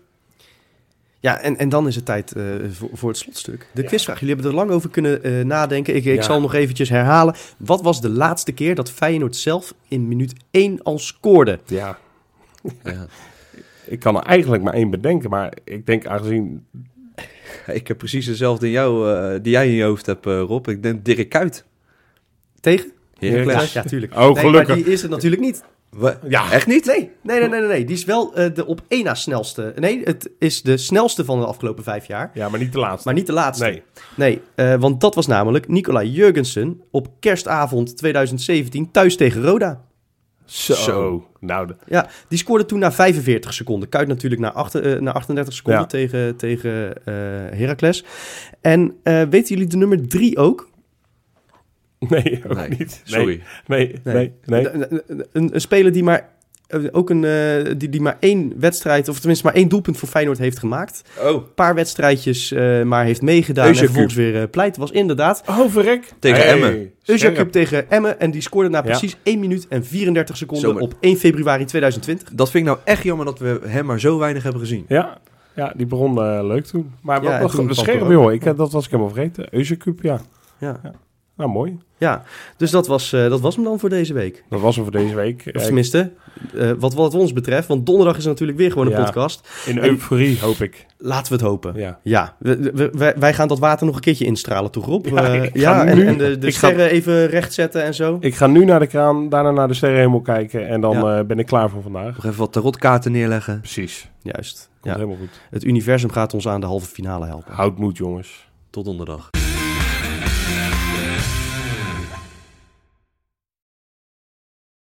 Ja, en, en dan is het tijd eh, voor, voor het slotstuk. De quizvraag. Jullie hebben er lang over kunnen eh, nadenken. Ik, ik Ja. zal nog eventjes herhalen. Wat was de laatste keer dat Feyenoord zelf in minuut 1 al scoorde? Ja, Ja. ik kan er eigenlijk maar één bedenken. Maar ik denk aangezien... Ik heb precies dezelfde in jou, eh, die jij in je hoofd hebt, eh, Rob. Ik denk Dirk Kuyt. Tegen? Heracles. Ja, tuurlijk. Oh, Nee, maar gelukkig. die is het natuurlijk niet. Ja. Echt niet? Nee, nee, nee, nee. nee, nee. Die is wel eh, de op één na snelste. Nee, het is de snelste van de afgelopen vijf jaar. Ja, maar niet de laatste. Maar niet de laatste. Nee. Nee, eh, want dat was namelijk Nicolai Jurgensen op kerstavond 2017 thuis tegen Roda. Zo. Zo. Nou, de- Ja, die scoorde toen na 45 seconden. Kuit natuurlijk na, acht- eh, na 38 seconden Ja. tegen, tegen eh Heracles. En eh, weten jullie de nummer 3 ook? nee, ook Nee, niet. Nee, Sorry. Nee, nee, nee. Een, een, een speler die maar, ook een, eh, die, die maar één wedstrijd, of tenminste maar één doelpunt voor Feyenoord heeft gemaakt. Oh, Een paar wedstrijdjes eh, maar heeft meegedaan en vervolgens weer eh, pleit. Was inderdaad Oh, verrek. Tegen Hey, Emmen. Tegen Emmen. En die scoorde na Ja. precies 1 minuut en 34 seconden op 1 februari 2020. dat vind ik nou echt jammer dat we hem maar zo weinig hebben gezien. Ja, ja, die begon eh, leuk toen. Maar Ja, wat nog toen scherp, joh. Ik, eh, dat was ik helemaal vergeten. Eusje Cup, ja. Ja. Nou, mooi. ja, dus dat was, eh, dat was hem dan voor deze week. Dat was hem voor deze week. Of Eh, tenminste, eh, wat, wat ons betreft. Want donderdag is natuurlijk weer gewoon een Ja. podcast. in euforie, hoop ik. Laten we het hopen. Ja. Ja, we- we- wij, wij gaan dat water nog een keertje instralen, toch Rob? Ja, ja en, nu- en de, de ik ga- sterren even rechtzetten en zo. Ik ga nu naar de kraan, daarna naar de sterrenhemel kijken. En dan Ja. ben ik klaar voor vandaag. Nog even wat tarotkaarten neerleggen. Precies. Juist. Komt Ja. helemaal goed. Het universum gaat ons aan de halve finale helpen. Houd moed, jongens. Tot donderdag.